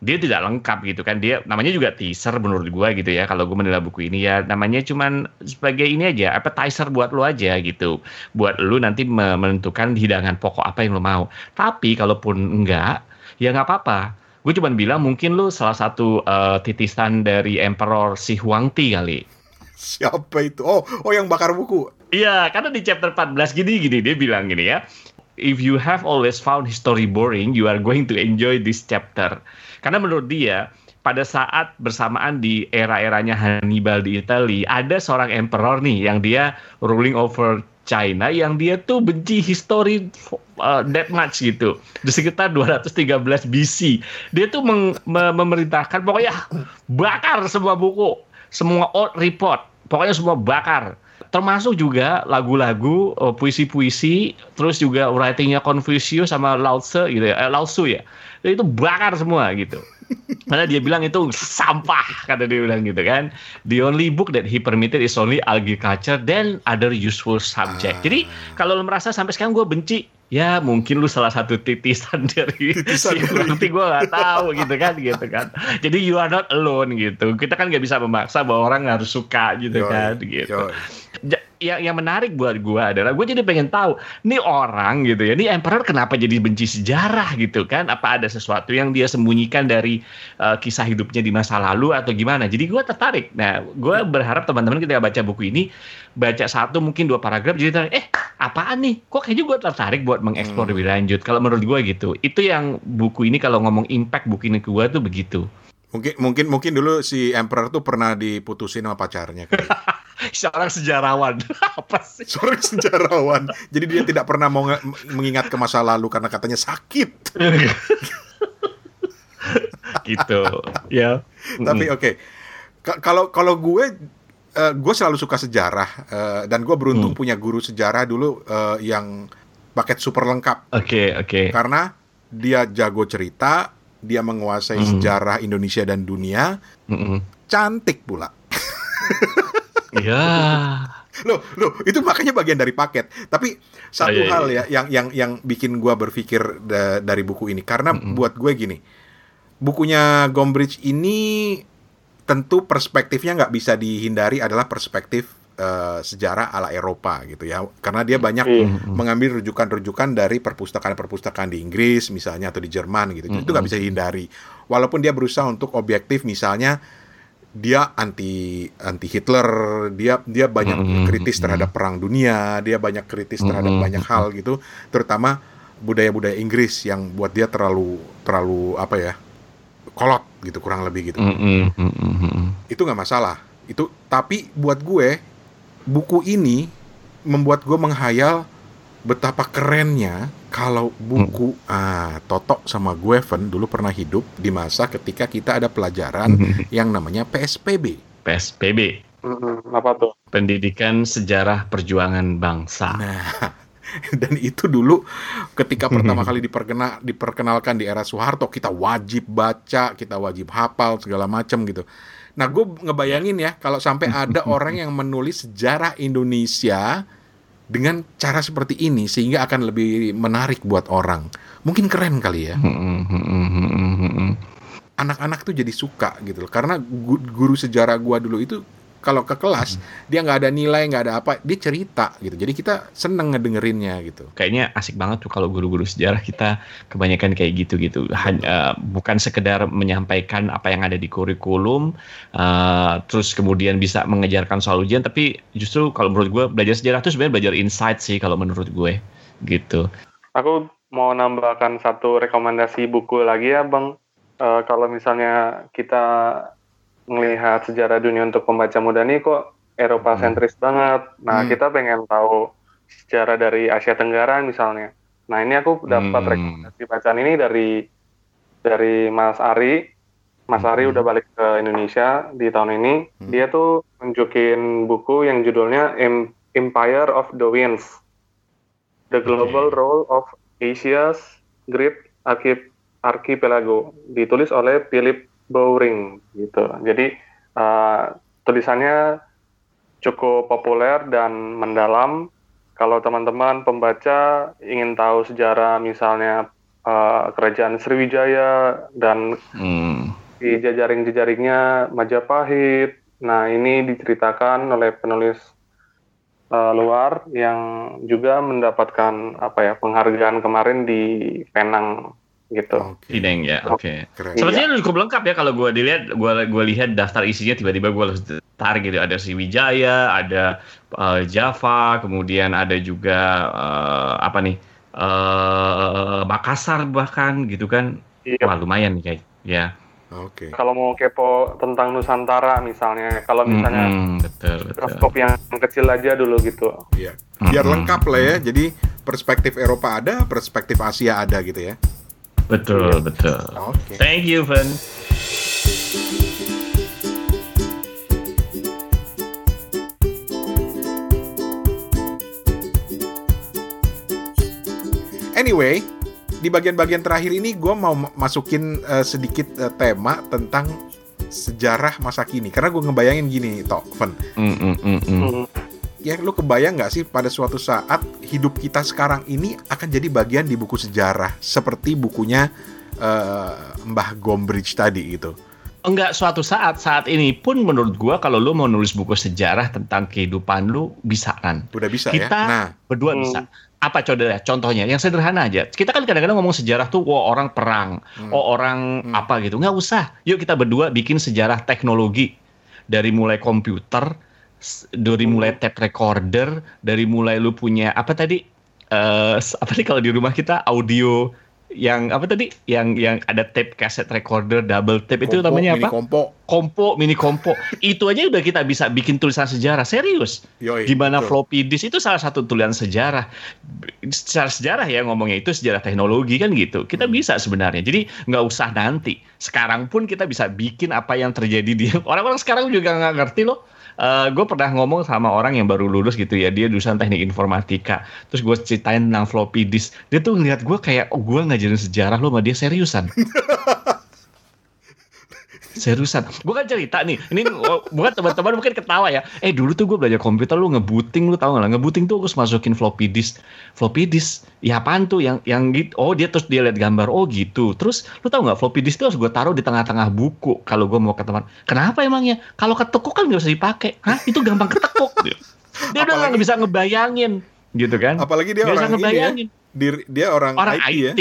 dia tidak lengkap gitu kan dia namanya juga teaser menurut gue gitu ya kalau gue menilai buku ini ya namanya cuman sebagai ini aja appetizer buat lo aja gitu buat lu nanti me- menentukan hidangan pokok apa yang lo mau tapi kalaupun enggak ya nggak apa-apa gue cuman bilang mungkin lu salah satu eh, titisan dari Emperor Si Huangti kali Siapa itu? Oh, oh yang bakar buku. Iya, karena di chapter 14 gini gini dia bilang gini ya. If you have always found history boring, you are going to enjoy this chapter. Karena menurut dia pada saat bersamaan di era-eranya Hannibal di Italia, ada seorang emperor nih yang dia ruling over China yang dia tuh benci history uh, that much gitu. Di sekitar 213 BC. Dia tuh meng- me- memerintahkan pokoknya bakar semua buku, semua old report, pokoknya semua bakar termasuk juga lagu-lagu eh, puisi-puisi terus juga writingnya Confucius sama Lao Tzu gitu ya. Eh, Lao Tzu ya. Itu bakar semua gitu. Karena dia bilang itu sampah kata dia bilang gitu kan. The only book that he permitted is only agriculture then other useful subject. Jadi kalau lu merasa sampai sekarang gue benci ya mungkin lu salah satu titisan dari Titisan si nanti gue nggak tahu gitu kan gitu kan. Jadi you are not alone gitu. Kita kan nggak bisa memaksa bahwa orang harus suka gitu Yoi, kan gitu. yoi. Yang yang menarik buat gue adalah gue jadi pengen tahu nih orang gitu ya, nih emperor kenapa jadi benci sejarah gitu kan? Apa ada sesuatu yang dia sembunyikan dari uh, kisah hidupnya di masa lalu atau gimana? Jadi gue tertarik. Nah, gue berharap teman-teman ketika baca buku ini baca satu mungkin dua paragraf jadi tertarik, eh apaan nih? Kok kayaknya gue tertarik buat mengeksplor Hmm. lebih lanjut. Kalau menurut gue gitu, itu yang buku ini kalau ngomong impact buku ini ke gue tuh begitu. Mungkin mungkin mungkin dulu si Emperor tuh pernah diputusin sama pacarnya. kali. Seorang sejarawan apa sih? Seorang sejarawan. Jadi dia tidak pernah mau mengingat ke masa lalu karena katanya sakit. gitu ya Tapi oke. Ka- Kalau kalau gue eh, gue selalu suka sejarah eh, dan gue beruntung Hmm. punya guru sejarah dulu eh, yang paket super lengkap oke oke karena dia jago cerita, dia menguasai Hmm. sejarah Indonesia dan dunia, Mm-mm. cantik pula. Ya loh, loh, itu makanya bagian dari paket. Tapi satu Oh, iya, hal iya. ya yang yang yang bikin gua berpikir da- dari buku ini karena buat gue gini. Bukunya Gombrich ini tentu perspektifnya nggak bisa dihindari adalah perspektif eh, sejarah ala Eropa gitu ya. Karena dia banyak Iya. mengambil rujukan-rujukan dari perpustakaan-perpustakaan di Inggris misalnya atau di Jerman gitu. Itu nggak bisa dihindari. Walaupun dia berusaha untuk objektif misalnya dia anti anti Hitler, dia dia banyak Mm-mm, kritis terhadap perang dunia, dia banyak kritis terhadap Mm-mm, banyak hal gitu, terutama budaya-budaya Inggris yang buat dia terlalu terlalu apa ya? kolot gitu kurang lebih gitu. Itu nggak masalah. Itu tapi buat gue buku ini membuat gue menghayal betapa kerennya kalau buku ah Toto sama gue Ven dulu pernah hidup di masa ketika kita ada pelajaran yang namanya PSPB. PSPB, Mm-mm. Apa tuh? Pendidikan Sejarah Perjuangan Bangsa. Nah, dan itu dulu ketika pertama kali diperkena, diperkenalkan di era Soeharto kita wajib baca, kita wajib hafal segala macam gitu. Nah, gue ngebayangin ya kalau sampai ada orang yang menulis sejarah Indonesia dengan cara seperti ini sehingga akan lebih menarik buat orang. Mungkin keren kali ya. Mm-mm, mm-mm, mm-mm. Anak-anak tuh jadi suka gitu loh. Karena gu- guru sejarah gua dulu itu kalau ke kelas dia nggak ada nilai, nggak ada apa, dia cerita gitu. Jadi kita seneng ngedengerinnya gitu. Kayaknya asik banget tuh kalau guru-guru sejarah kita kebanyakan kayak gitu-gitu. Han- eh, bukan sekedar menyampaikan apa yang ada di kurikulum, eh, terus kemudian bisa mengejarkan soal ujian, tapi justru kalau menurut gue belajar sejarah tuh sebenarnya belajar insight sih kalau menurut gue gitu. Aku mau nambahkan satu rekomendasi buku lagi ya, Bang. Eh, kalau misalnya kita melihat sejarah dunia untuk pembaca muda nih kok Eropa sentris banget. Nah, Hmm. kita pengen tahu sejarah dari Asia Tenggara misalnya. Nah, ini aku dapat Hmm. rekomendasi bacaan ini dari dari Mas Ari. Mas Ari Hmm. udah balik ke Indonesia di tahun ini. Hmm. Dia tuh nunjukin buku yang judulnya Em- Empire of the Winds. The Global Role of Asia's Great Archi- Archipelago. Ditulis oleh Philip Bowring gitu. Jadi eh, tulisannya cukup populer dan mendalam. Kalau teman-teman pembaca ingin tahu sejarah misalnya eh, kerajaan Sriwijaya dan Hmm. di jejaring-jejaringnya Majapahit. Nah, ini diceritakan oleh penulis eh, luar yang juga mendapatkan apa ya penghargaan kemarin di Penang gitu. Oke. Ideng ya, oke. Keren. Iya. Sepertinya cukup lengkap ya kalau gue dilihat, gue gue lihat daftar isinya tiba-tiba gue harus tarik gitu. Ada Sriwijaya, ada eh, Java, kemudian ada juga eh, apa nih eh Makassar bahkan gitu kan. Iya. Wah lumayan nih kayak ya. Oke. Kalau mau kepo tentang Nusantara misalnya, kalau misalnya Mm-mm, betul betul. yang kecil aja dulu gitu. Iya. Biar Mm-mm. lengkap lah ya. Jadi perspektif Eropa ada, perspektif Asia ada gitu ya. Betul betul. Oke. Thank you, Van. Anyway, di bagian-bagian terakhir ini gue mau ma- masukin eh, sedikit eh, tema tentang sejarah masa kini. Karena gue ngebayangin gini, Tok, Ven. Mm, mm, mm, mm. Ya, lu kebayang nggak sih pada suatu saat hidup kita sekarang ini akan jadi bagian di buku sejarah seperti bukunya eh, Mbah Gombrich tadi gitu. Enggak suatu saat saat ini pun menurut gua kalau lu mau nulis buku sejarah tentang kehidupan lu bisa kan. Udah bisa Kita ya. Nah, berdua Hmm. bisa. Apa contohnya? Contohnya yang sederhana aja. Kita kan kadang-kadang ngomong sejarah tuh, wah orang perang, Hmm. oh orang Hmm. apa gitu. Nggak usah. Yuk kita berdua bikin sejarah teknologi dari mulai komputer, dari mulai tape recorder, dari mulai lu punya apa tadi? Eh, s- apa nih kalau di rumah kita audio yang apa tadi? Yang yang ada tape cassette recorder, double tape itu kompo, namanya mini apa? Kompo. Kompo, mini kompo. itu aja udah kita bisa bikin tulisan sejarah serius Yoi, gimana betul. floppy disk itu salah satu tulisan sejarah secara sejarah ya ngomongnya itu sejarah teknologi kan gitu kita Hmm. bisa sebenarnya jadi nggak usah nanti sekarang pun kita bisa bikin apa yang terjadi di orang-orang sekarang juga nggak ngerti loh gue pernah ngomong sama orang yang baru lulus gitu ya dia jurusan teknik informatika. Terus gue ceritain tentang floppy disk. Dia tuh ngeliat gue kayak oh gue ngajarin sejarah lo sama dia seriusan? Seriusan, gue kan cerita nih, ini bukan teman-teman mungkin ketawa ya. Eh dulu tuh gue belajar komputer lu ngebooting lu tau gak lah? Ngebooting tuh gue masukin floppy disk, floppy disk. Ya apaan tuh yang yang gitu? Oh dia terus dia lihat gambar, oh gitu. Terus lu tau nggak floppy disk tuh harus gue taruh di tengah-tengah buku kalau gue mau ke teman. Kenapa emangnya? Kalau ketekuk kan gak usah dipakai. Hah? Itu gampang ketekuk. dia udah nggak bisa ngebayangin, gitu kan? Apalagi dia Gak orang bisa ngebayangin. ini ya. Dia, dia orang, orang IT, IT, ya.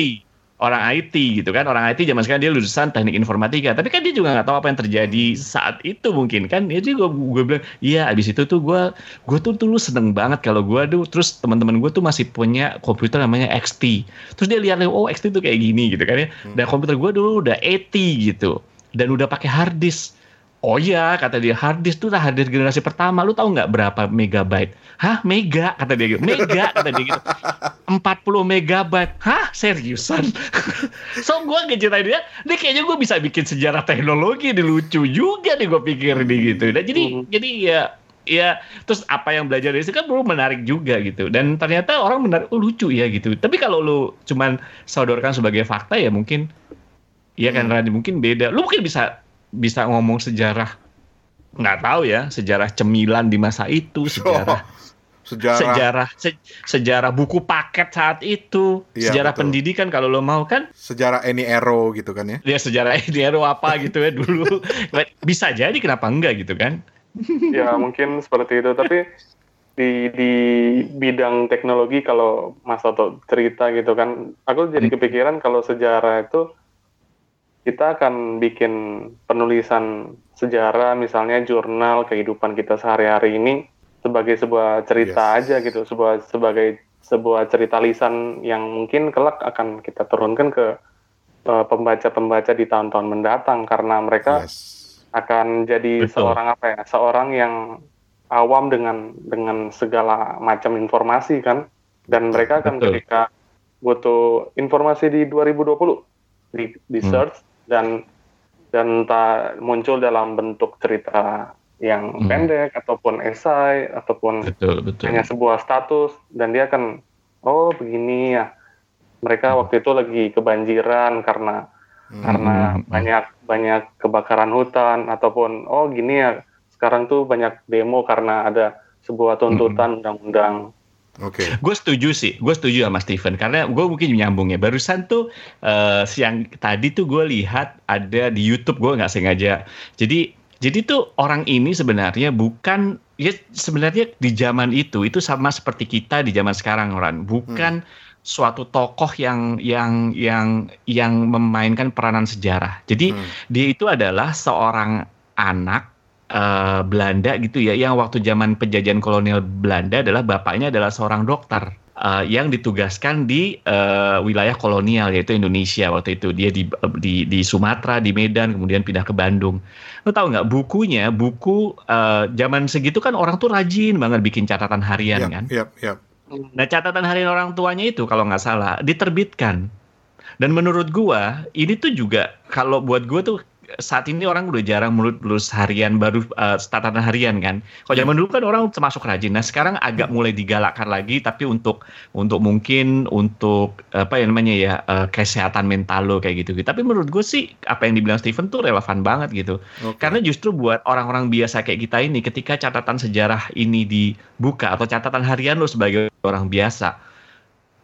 Orang IT gitu kan. Orang IT zaman sekarang dia lulusan teknik informatika. Tapi kan dia juga nggak tahu apa yang terjadi saat itu mungkin kan. Ya juga gue bilang iya abis itu tuh gue gue tuh dulu seneng banget kalau gue tuh terus teman-teman gue tuh masih punya komputer namanya XT terus dia lihat oh XT tuh kayak gini gitu kan ya. Dan komputer gue dulu udah AT gitu. Dan udah pakai hard disk Oh iya, kata dia hard disk tuh hard disk generasi pertama. Lu tahu nggak berapa megabyte? Hah, mega kata dia gitu. Mega kata dia gitu. 40 megabyte. Hah, seriusan? so gue ngeceritain dia, dia kayaknya gue bisa bikin sejarah teknologi, ini lucu juga nih gue pikir nih gitu. Dan jadi Hmm. jadi ya ya terus apa yang belajar dari situ kan perlu menarik juga gitu dan ternyata orang menarik oh lucu ya gitu tapi kalau lu cuman sodorkan sebagai fakta ya mungkin Iya kan Hmm. Radi mungkin beda. Lu mungkin bisa bisa ngomong sejarah nggak tahu ya sejarah cemilan di masa itu sejarah sejarah, sejarah se- sejarah buku paket saat itu Iya, sejarah betul. pendidikan kalau lo mau kan sejarah Eni Ero gitu kan ya. ya sejarah Eniero apa gitu ya dulu bisa jadi kenapa enggak gitu kan ya mungkin seperti itu tapi di di bidang teknologi kalau Mas Toto cerita gitu kan aku jadi Hmm. kepikiran kalau sejarah itu kita akan bikin penulisan sejarah misalnya jurnal kehidupan kita sehari-hari ini sebagai sebuah cerita Yes. aja gitu sebuah sebagai sebuah cerita lisan yang mungkin kelak akan kita turunkan ke eh, pembaca-pembaca di tahun-tahun mendatang karena mereka Yes. akan jadi Betul. seorang apa ya seorang yang awam dengan dengan segala macam informasi kan dan mereka akan Betul. ketika butuh informasi di 2020 di, di Hmm. Dan dan entah muncul dalam bentuk cerita yang Hmm. pendek ataupun esai ataupun betul betul hanya sebuah status dan dia akan oh begini ya mereka Hmm. waktu itu lagi kebanjiran karena Hmm. karena Hmm. banyak banyak kebakaran hutan ataupun oh gini ya sekarang tuh banyak demo karena ada sebuah tuntutan undang-undang Oke. gue setuju sih, gue setuju sama Steven karena gue mungkin nyambung ya. Barusan tuh eh, siang tadi tuh gue lihat ada di YouTube gue nggak sengaja. Jadi jadi tuh orang ini sebenarnya bukan ya sebenarnya di zaman itu itu sama seperti kita di zaman sekarang orang bukan suatu tokoh yang yang yang yang memainkan peranan sejarah. Jadi Hmm. dia itu adalah seorang anak eh, Belanda gitu ya, yang waktu zaman penjajahan kolonial Belanda adalah bapaknya adalah seorang dokter eh, yang ditugaskan di eh, wilayah kolonial yaitu Indonesia waktu itu dia di di di Sumatera, di Medan, kemudian pindah ke Bandung. Lo tahu nggak bukunya, buku eh, zaman segitu kan orang tuh rajin banget bikin catatan harian Yap, kan. yap, yap. Nah catatan harian orang tuanya itu kalau nggak salah diterbitkan. Dan menurut gua ini tuh juga kalau buat gua tuh saat ini orang udah jarang mulut lulus harian baru eh, catatan harian kan. Kalau zaman dulu kan orang termasuk rajin. Nah sekarang agak mulai digalakkan lagi tapi untuk untuk mungkin untuk apa ya namanya ya eh, kesehatan mental lo kayak gitu. Tapi menurut gue sih apa yang dibilang Steven tuh relevan banget gitu. Oke. Karena justru buat orang-orang biasa kayak kita ini, ketika catatan sejarah ini dibuka atau catatan harian lo sebagai orang biasa,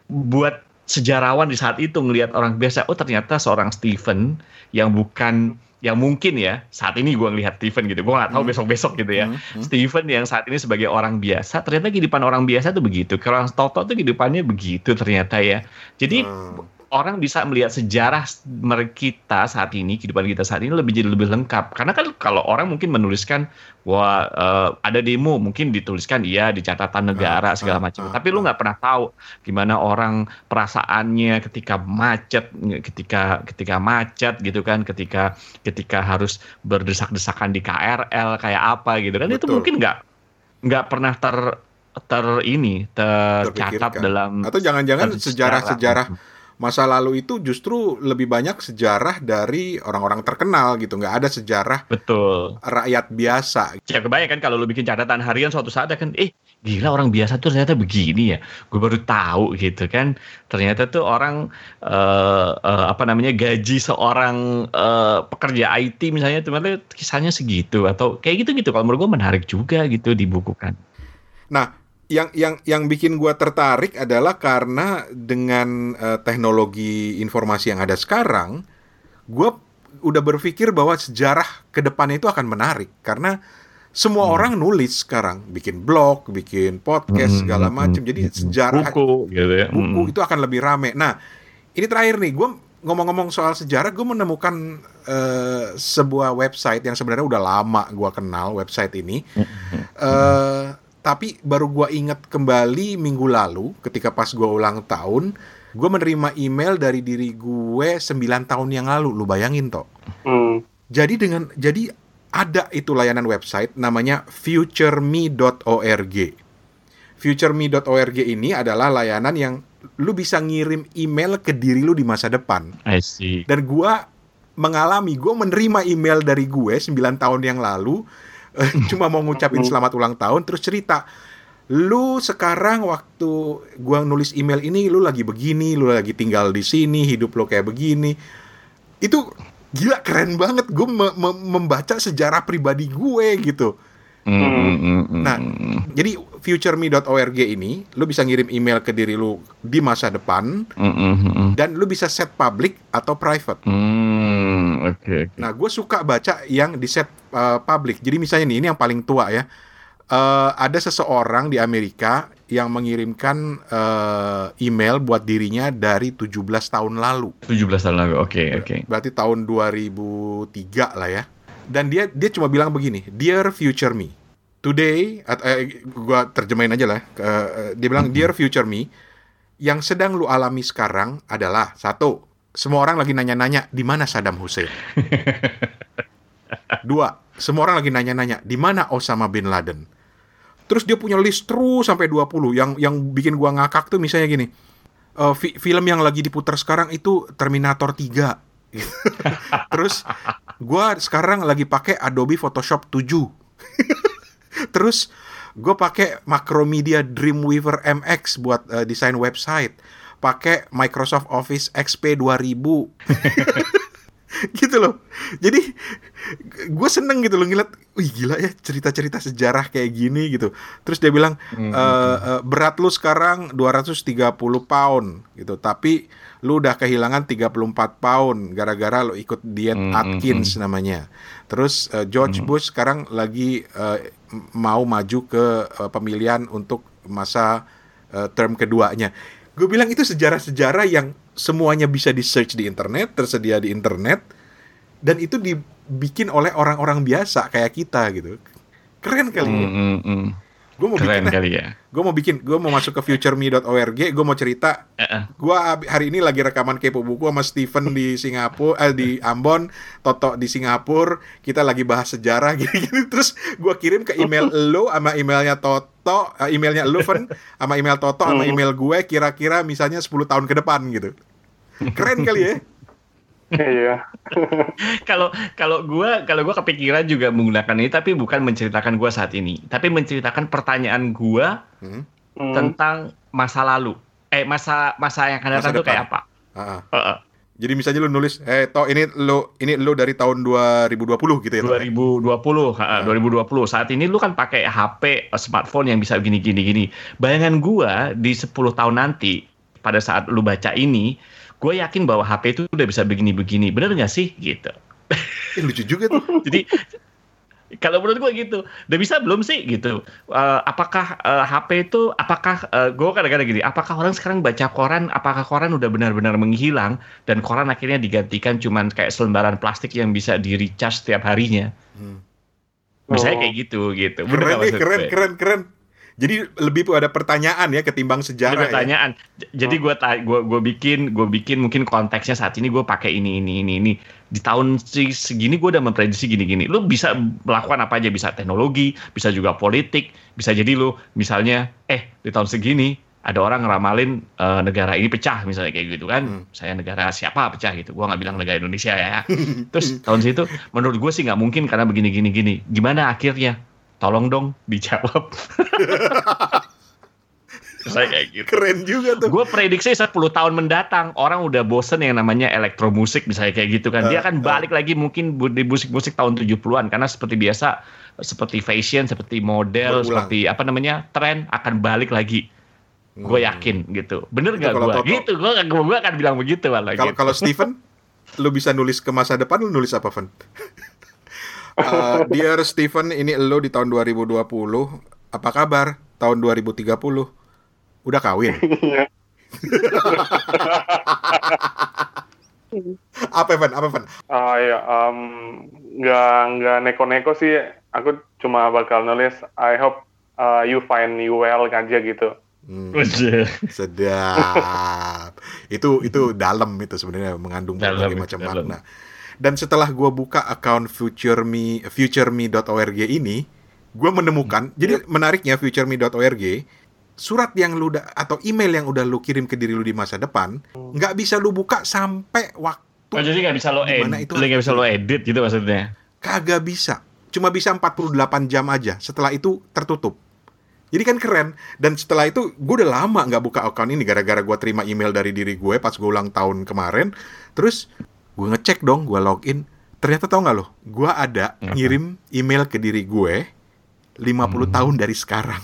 buat sejarawan di saat itu ngelihat orang biasa, oh ternyata seorang Stephen yang bukan yang mungkin ya saat ini gue ngelihat Stephen gitu, gue nggak tahu Hmm. besok-besok gitu ya. Hmm, hmm. Stephen yang saat ini sebagai orang biasa, ternyata kehidupan orang biasa tuh begitu. Kalau orang Toto tuh kehidupannya begitu ternyata ya. Jadi Hmm. Orang bisa melihat sejarah kita saat ini, kehidupan kita saat ini lebih jadi lebih lengkap. Karena kan kalau orang mungkin menuliskan wah eh, ada demo, mungkin dituliskan iya di catatan negara Ah, segala ah, macam. ah, Tapi lu ah. nggak pernah tahu gimana orang perasaannya ketika macet, ketika ketika macet gitu kan, ketika ketika harus berdesak-desakan di KRL kayak apa gitu kan. Itu mungkin nggak nggak pernah ter ter ini tercatat dalam Atau jangan-jangan Sejarah. sejarah-sejarah masa lalu itu justru lebih banyak sejarah dari orang-orang terkenal gitu. Nggak ada sejarah betul. rakyat biasa. Ya kebayang kan kalau lu bikin catatan harian suatu saat kan eh gila orang biasa tuh ternyata begini ya. Gue baru tahu gitu kan. Ternyata tuh orang uh, uh, apa namanya gaji seorang uh, pekerja IT misalnya ternyata kisahnya segitu atau kayak gitu gitu kalau menurut gue menarik juga gitu dibukukan nah yang yang yang bikin gua tertarik adalah karena dengan uh, teknologi informasi yang ada sekarang, gua udah berpikir bahwa sejarah ke depan itu akan menarik karena semua hmm. orang nulis sekarang, bikin blog, bikin podcast hmm. segala macam. Jadi sejarah buku gitu ya. Buku hmm. itu akan lebih rame. Nah, ini terakhir nih, gue ngomong-ngomong soal sejarah, gue menemukan uh, sebuah website yang sebenarnya udah lama gue kenal website ini. Uh, tapi baru gue inget kembali minggu lalu ketika pas gue ulang tahun gue menerima email dari diri gue 9 tahun yang lalu lu bayangin toh hmm. jadi dengan jadi ada itu layanan website namanya futureme.org futureme.org ini adalah layanan yang lu bisa ngirim email ke diri lu di masa depan I see. dan gue mengalami gue menerima email dari gue 9 tahun yang lalu cuma mau ngucapin selamat ulang tahun terus cerita lu sekarang waktu gua nulis email ini lu lagi begini, lu lagi tinggal di sini, hidup lu kayak begini. Itu gila keren banget gue me me membaca sejarah pribadi gue gitu. Hmm. Nah, jadi futureme.org ini lu bisa ngirim email ke diri lu di masa depan dan lu bisa set public atau private. Hmm, okay, okay. Nah, gue suka baca yang di set uh, public. Jadi misalnya nih, ini yang paling tua ya. Uh, ada seseorang di Amerika yang mengirimkan uh, email buat dirinya dari 17 tahun lalu. 17 tahun lalu, oke okay, oke. Okay. Berarti tahun 2003 lah ya dan dia dia cuma bilang begini, Dear future me, today, atau eh, gua terjemahin aja lah, uh, dia bilang Dear future me, yang sedang lu alami sekarang adalah satu, semua orang lagi nanya-nanya di mana Saddam Hussein. Dua, semua orang lagi nanya-nanya di mana Osama bin Laden. Terus dia punya list terus sampai 20 yang yang bikin gua ngakak tuh misalnya gini. Uh, fi film yang lagi diputar sekarang itu Terminator 3 Terus gue sekarang lagi pakai Adobe Photoshop 7. Terus gue pakai Macromedia Dreamweaver MX buat uh, desain website. Pakai Microsoft Office XP 2000. gitu loh. Jadi gue seneng gitu loh ngeliat, wih gila ya cerita-cerita sejarah kayak gini gitu. Terus dia bilang mm -hmm. e, berat lu sekarang 230 pound gitu, tapi lu udah kehilangan 34 pound gara-gara lu ikut diet mm -hmm. Atkins namanya. Terus uh, George mm -hmm. Bush sekarang lagi uh, mau maju ke uh, pemilihan untuk masa uh, term keduanya. Gue bilang itu sejarah-sejarah yang semuanya bisa di search di internet, tersedia di internet, dan itu dibikin oleh orang-orang biasa kayak kita gitu. Keren kali ya. Mm, mm, mm. Gue mau Keren bikin kali ya. Gue mau bikin, gue mau masuk ke futureme.org, gue mau cerita. Uh -uh. Gue hari ini lagi rekaman kepo buku sama Steven di Singapura, eh, di Ambon, Toto di Singapura. Kita lagi bahas sejarah gini-gini. Terus gue kirim ke email lo sama emailnya Toto, uh, emailnya lo Fen, sama email Toto sama hmm. email gue. Kira-kira misalnya 10 tahun ke depan gitu. Keren kali ya. Iya. Kalau kalau gue kalau gue kepikiran juga menggunakan ini, tapi bukan menceritakan gue saat ini, tapi menceritakan pertanyaan gue hmm? tentang masa lalu. Eh masa masa yang akan datang itu kayak apa? Uh -uh. Uh -uh. Jadi misalnya lu nulis, eh toh ini lu ini lu dari tahun 2020 gitu ya? 2020, ha, uh. 2020. Saat ini lu kan pakai HP smartphone yang bisa gini gini gini. Bayangan gua di 10 tahun nanti pada saat lu baca ini, gue yakin bahwa HP itu udah bisa begini-begini. Bener nggak sih? Gitu. Eh, lucu juga tuh. Jadi kalau menurut gue gitu, udah bisa belum sih gitu? Uh, apakah uh, eh, HP itu, apakah uh, gue kadang-kadang gini, apakah orang sekarang baca koran, apakah koran udah benar-benar menghilang dan koran akhirnya digantikan cuman kayak selembaran plastik yang bisa di recharge setiap harinya? Hmm. Misalnya oh. kayak gitu gitu. Bener keren, keren, keren, keren. Jadi lebih ada pertanyaan ya ketimbang sejarah. Ada ya? pertanyaan. Ya? Jadi gue oh. gue gue bikin gue bikin mungkin konteksnya saat ini gue pakai ini ini ini ini di tahun segini gue udah memprediksi gini-gini. Lu bisa melakukan apa aja bisa teknologi, bisa juga politik, bisa jadi lu misalnya eh di tahun segini ada orang ngeramalin uh, negara ini pecah misalnya kayak gitu kan. Hmm. Saya negara siapa pecah gitu. Gua nggak bilang negara Indonesia ya. Terus tahun situ menurut gue sih nggak mungkin karena begini gini gini. Gimana akhirnya? Tolong dong dijawab. saya kayak gitu. Keren juga tuh. Gue prediksi 10 tahun mendatang orang udah bosen yang namanya elektromusik misalnya kayak gitu kan. Dia Uh, akan balik lagi mungkin di musik-musik tahun 70-an karena seperti biasa seperti fashion, seperti model, Berulang. seperti apa namanya? tren akan balik lagi. Gue Hmm. yakin gitu. Bener gak gue? Gitu. Gue gue akan bilang begitu malah Kalau gitu. kalau Steven, lu bisa nulis ke masa depan, lu nulis apa, Van? Uh, Dear Steven, ini lo di tahun 2020. Apa kabar? Tahun 2030. Udah kawin? Iya. apa, Van? Apa, Van? Ah ya, em, nggak nggak neko-neko sih. Aku cuma bakal nulis I hope uh, you find you well aja gitu. Hmm, sedap. itu itu dalam itu sebenarnya mengandung berbagai macam dalam. makna. Dan setelah gua buka account futureme futureme.org ini, gua menemukan. Jadi menariknya futureme.org surat yang lu udah atau email yang udah lu kirim ke diri lu di masa depan nggak bisa lu buka sampai waktu Oh, jadi nggak bisa lo edit, itu? nggak bisa lo edit gitu maksudnya. kagak bisa. Cuma bisa 48 jam aja. Setelah itu tertutup. Jadi kan keren. Dan setelah itu gue udah lama nggak buka account ini gara-gara gue terima email dari diri gue pas gue ulang tahun kemarin. Terus gue ngecek dong gue login ternyata tau nggak lo gue ada ngirim email ke diri gue 50 tahun dari sekarang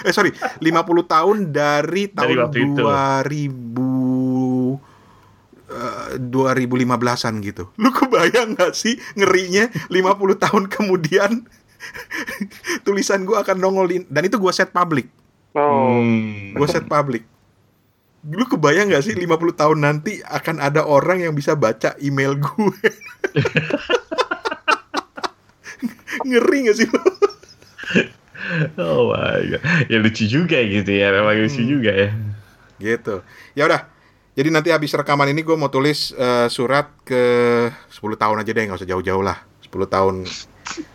eh sorry 50 tahun dari tahun itu. 2000 eh, 2015-an gitu. Lu kebayang gak sih ngerinya 50 tahun kemudian tulisan gua akan nongol di, dan itu gua set public. Oh, Hmm. Gua set public. Lu kebayang gak sih 50 tahun nanti akan ada orang yang bisa baca email gue? Ngeri gak sih lu? Oh my god. Ya lucu juga gitu ya, memang lucu Hmm. juga ya. Gitu. Ya udah. Jadi nanti habis rekaman ini gue mau tulis eh, surat ke 10 tahun aja deh, nggak usah jauh-jauh lah. 10 tahun.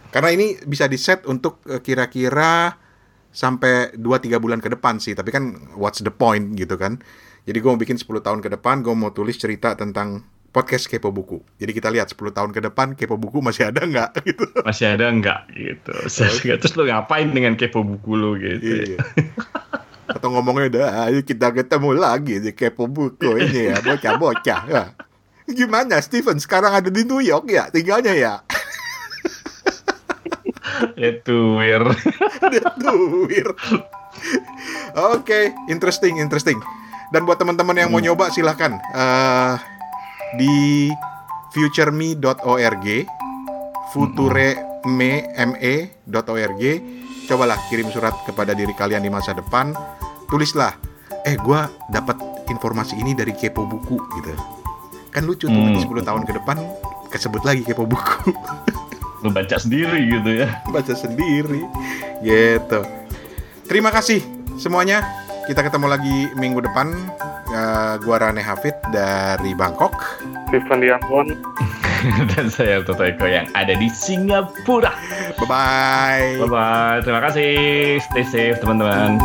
Karena ini bisa di set untuk eh, kira-kira sampai 2-3 bulan ke depan sih. Tapi kan what's the point gitu kan. Jadi gue mau bikin 10 tahun ke depan, gue mau tulis cerita tentang podcast Kepo Buku. Jadi kita lihat 10 tahun ke depan Kepo Buku masih ada nggak gitu. Masih ada nggak gitu. Terus lu ngapain dengan kepo buku lu gitu. Iya. Atau ngomongnya udah, ayo kita ketemu lagi di kepo buku ini ya, bocah-bocah. Ya. Gimana Steven sekarang ada di New York ya, tinggalnya ya? Itu weird. Dia tuwir. Oke, interesting, interesting. Dan buat teman-teman yang mau nyoba silahkan eh, di futureme.org, futureme.org, cobalah kirim surat kepada diri kalian di masa depan. Tulislah, eh gua dapat informasi ini dari kepo buku gitu. Kan lucu tuh Hmm. nanti 10 tahun ke depan kesebut lagi kepo buku. Lu baca sendiri gitu ya. baca sendiri gitu terima kasih semuanya kita ketemu lagi minggu depan Eh, gua Rane Hafid dari Bangkok Stephen Diamond. Dan saya Toto Eko yang ada di Singapura. bye bye Bye bye. Terima kasih. Stay safe teman-teman.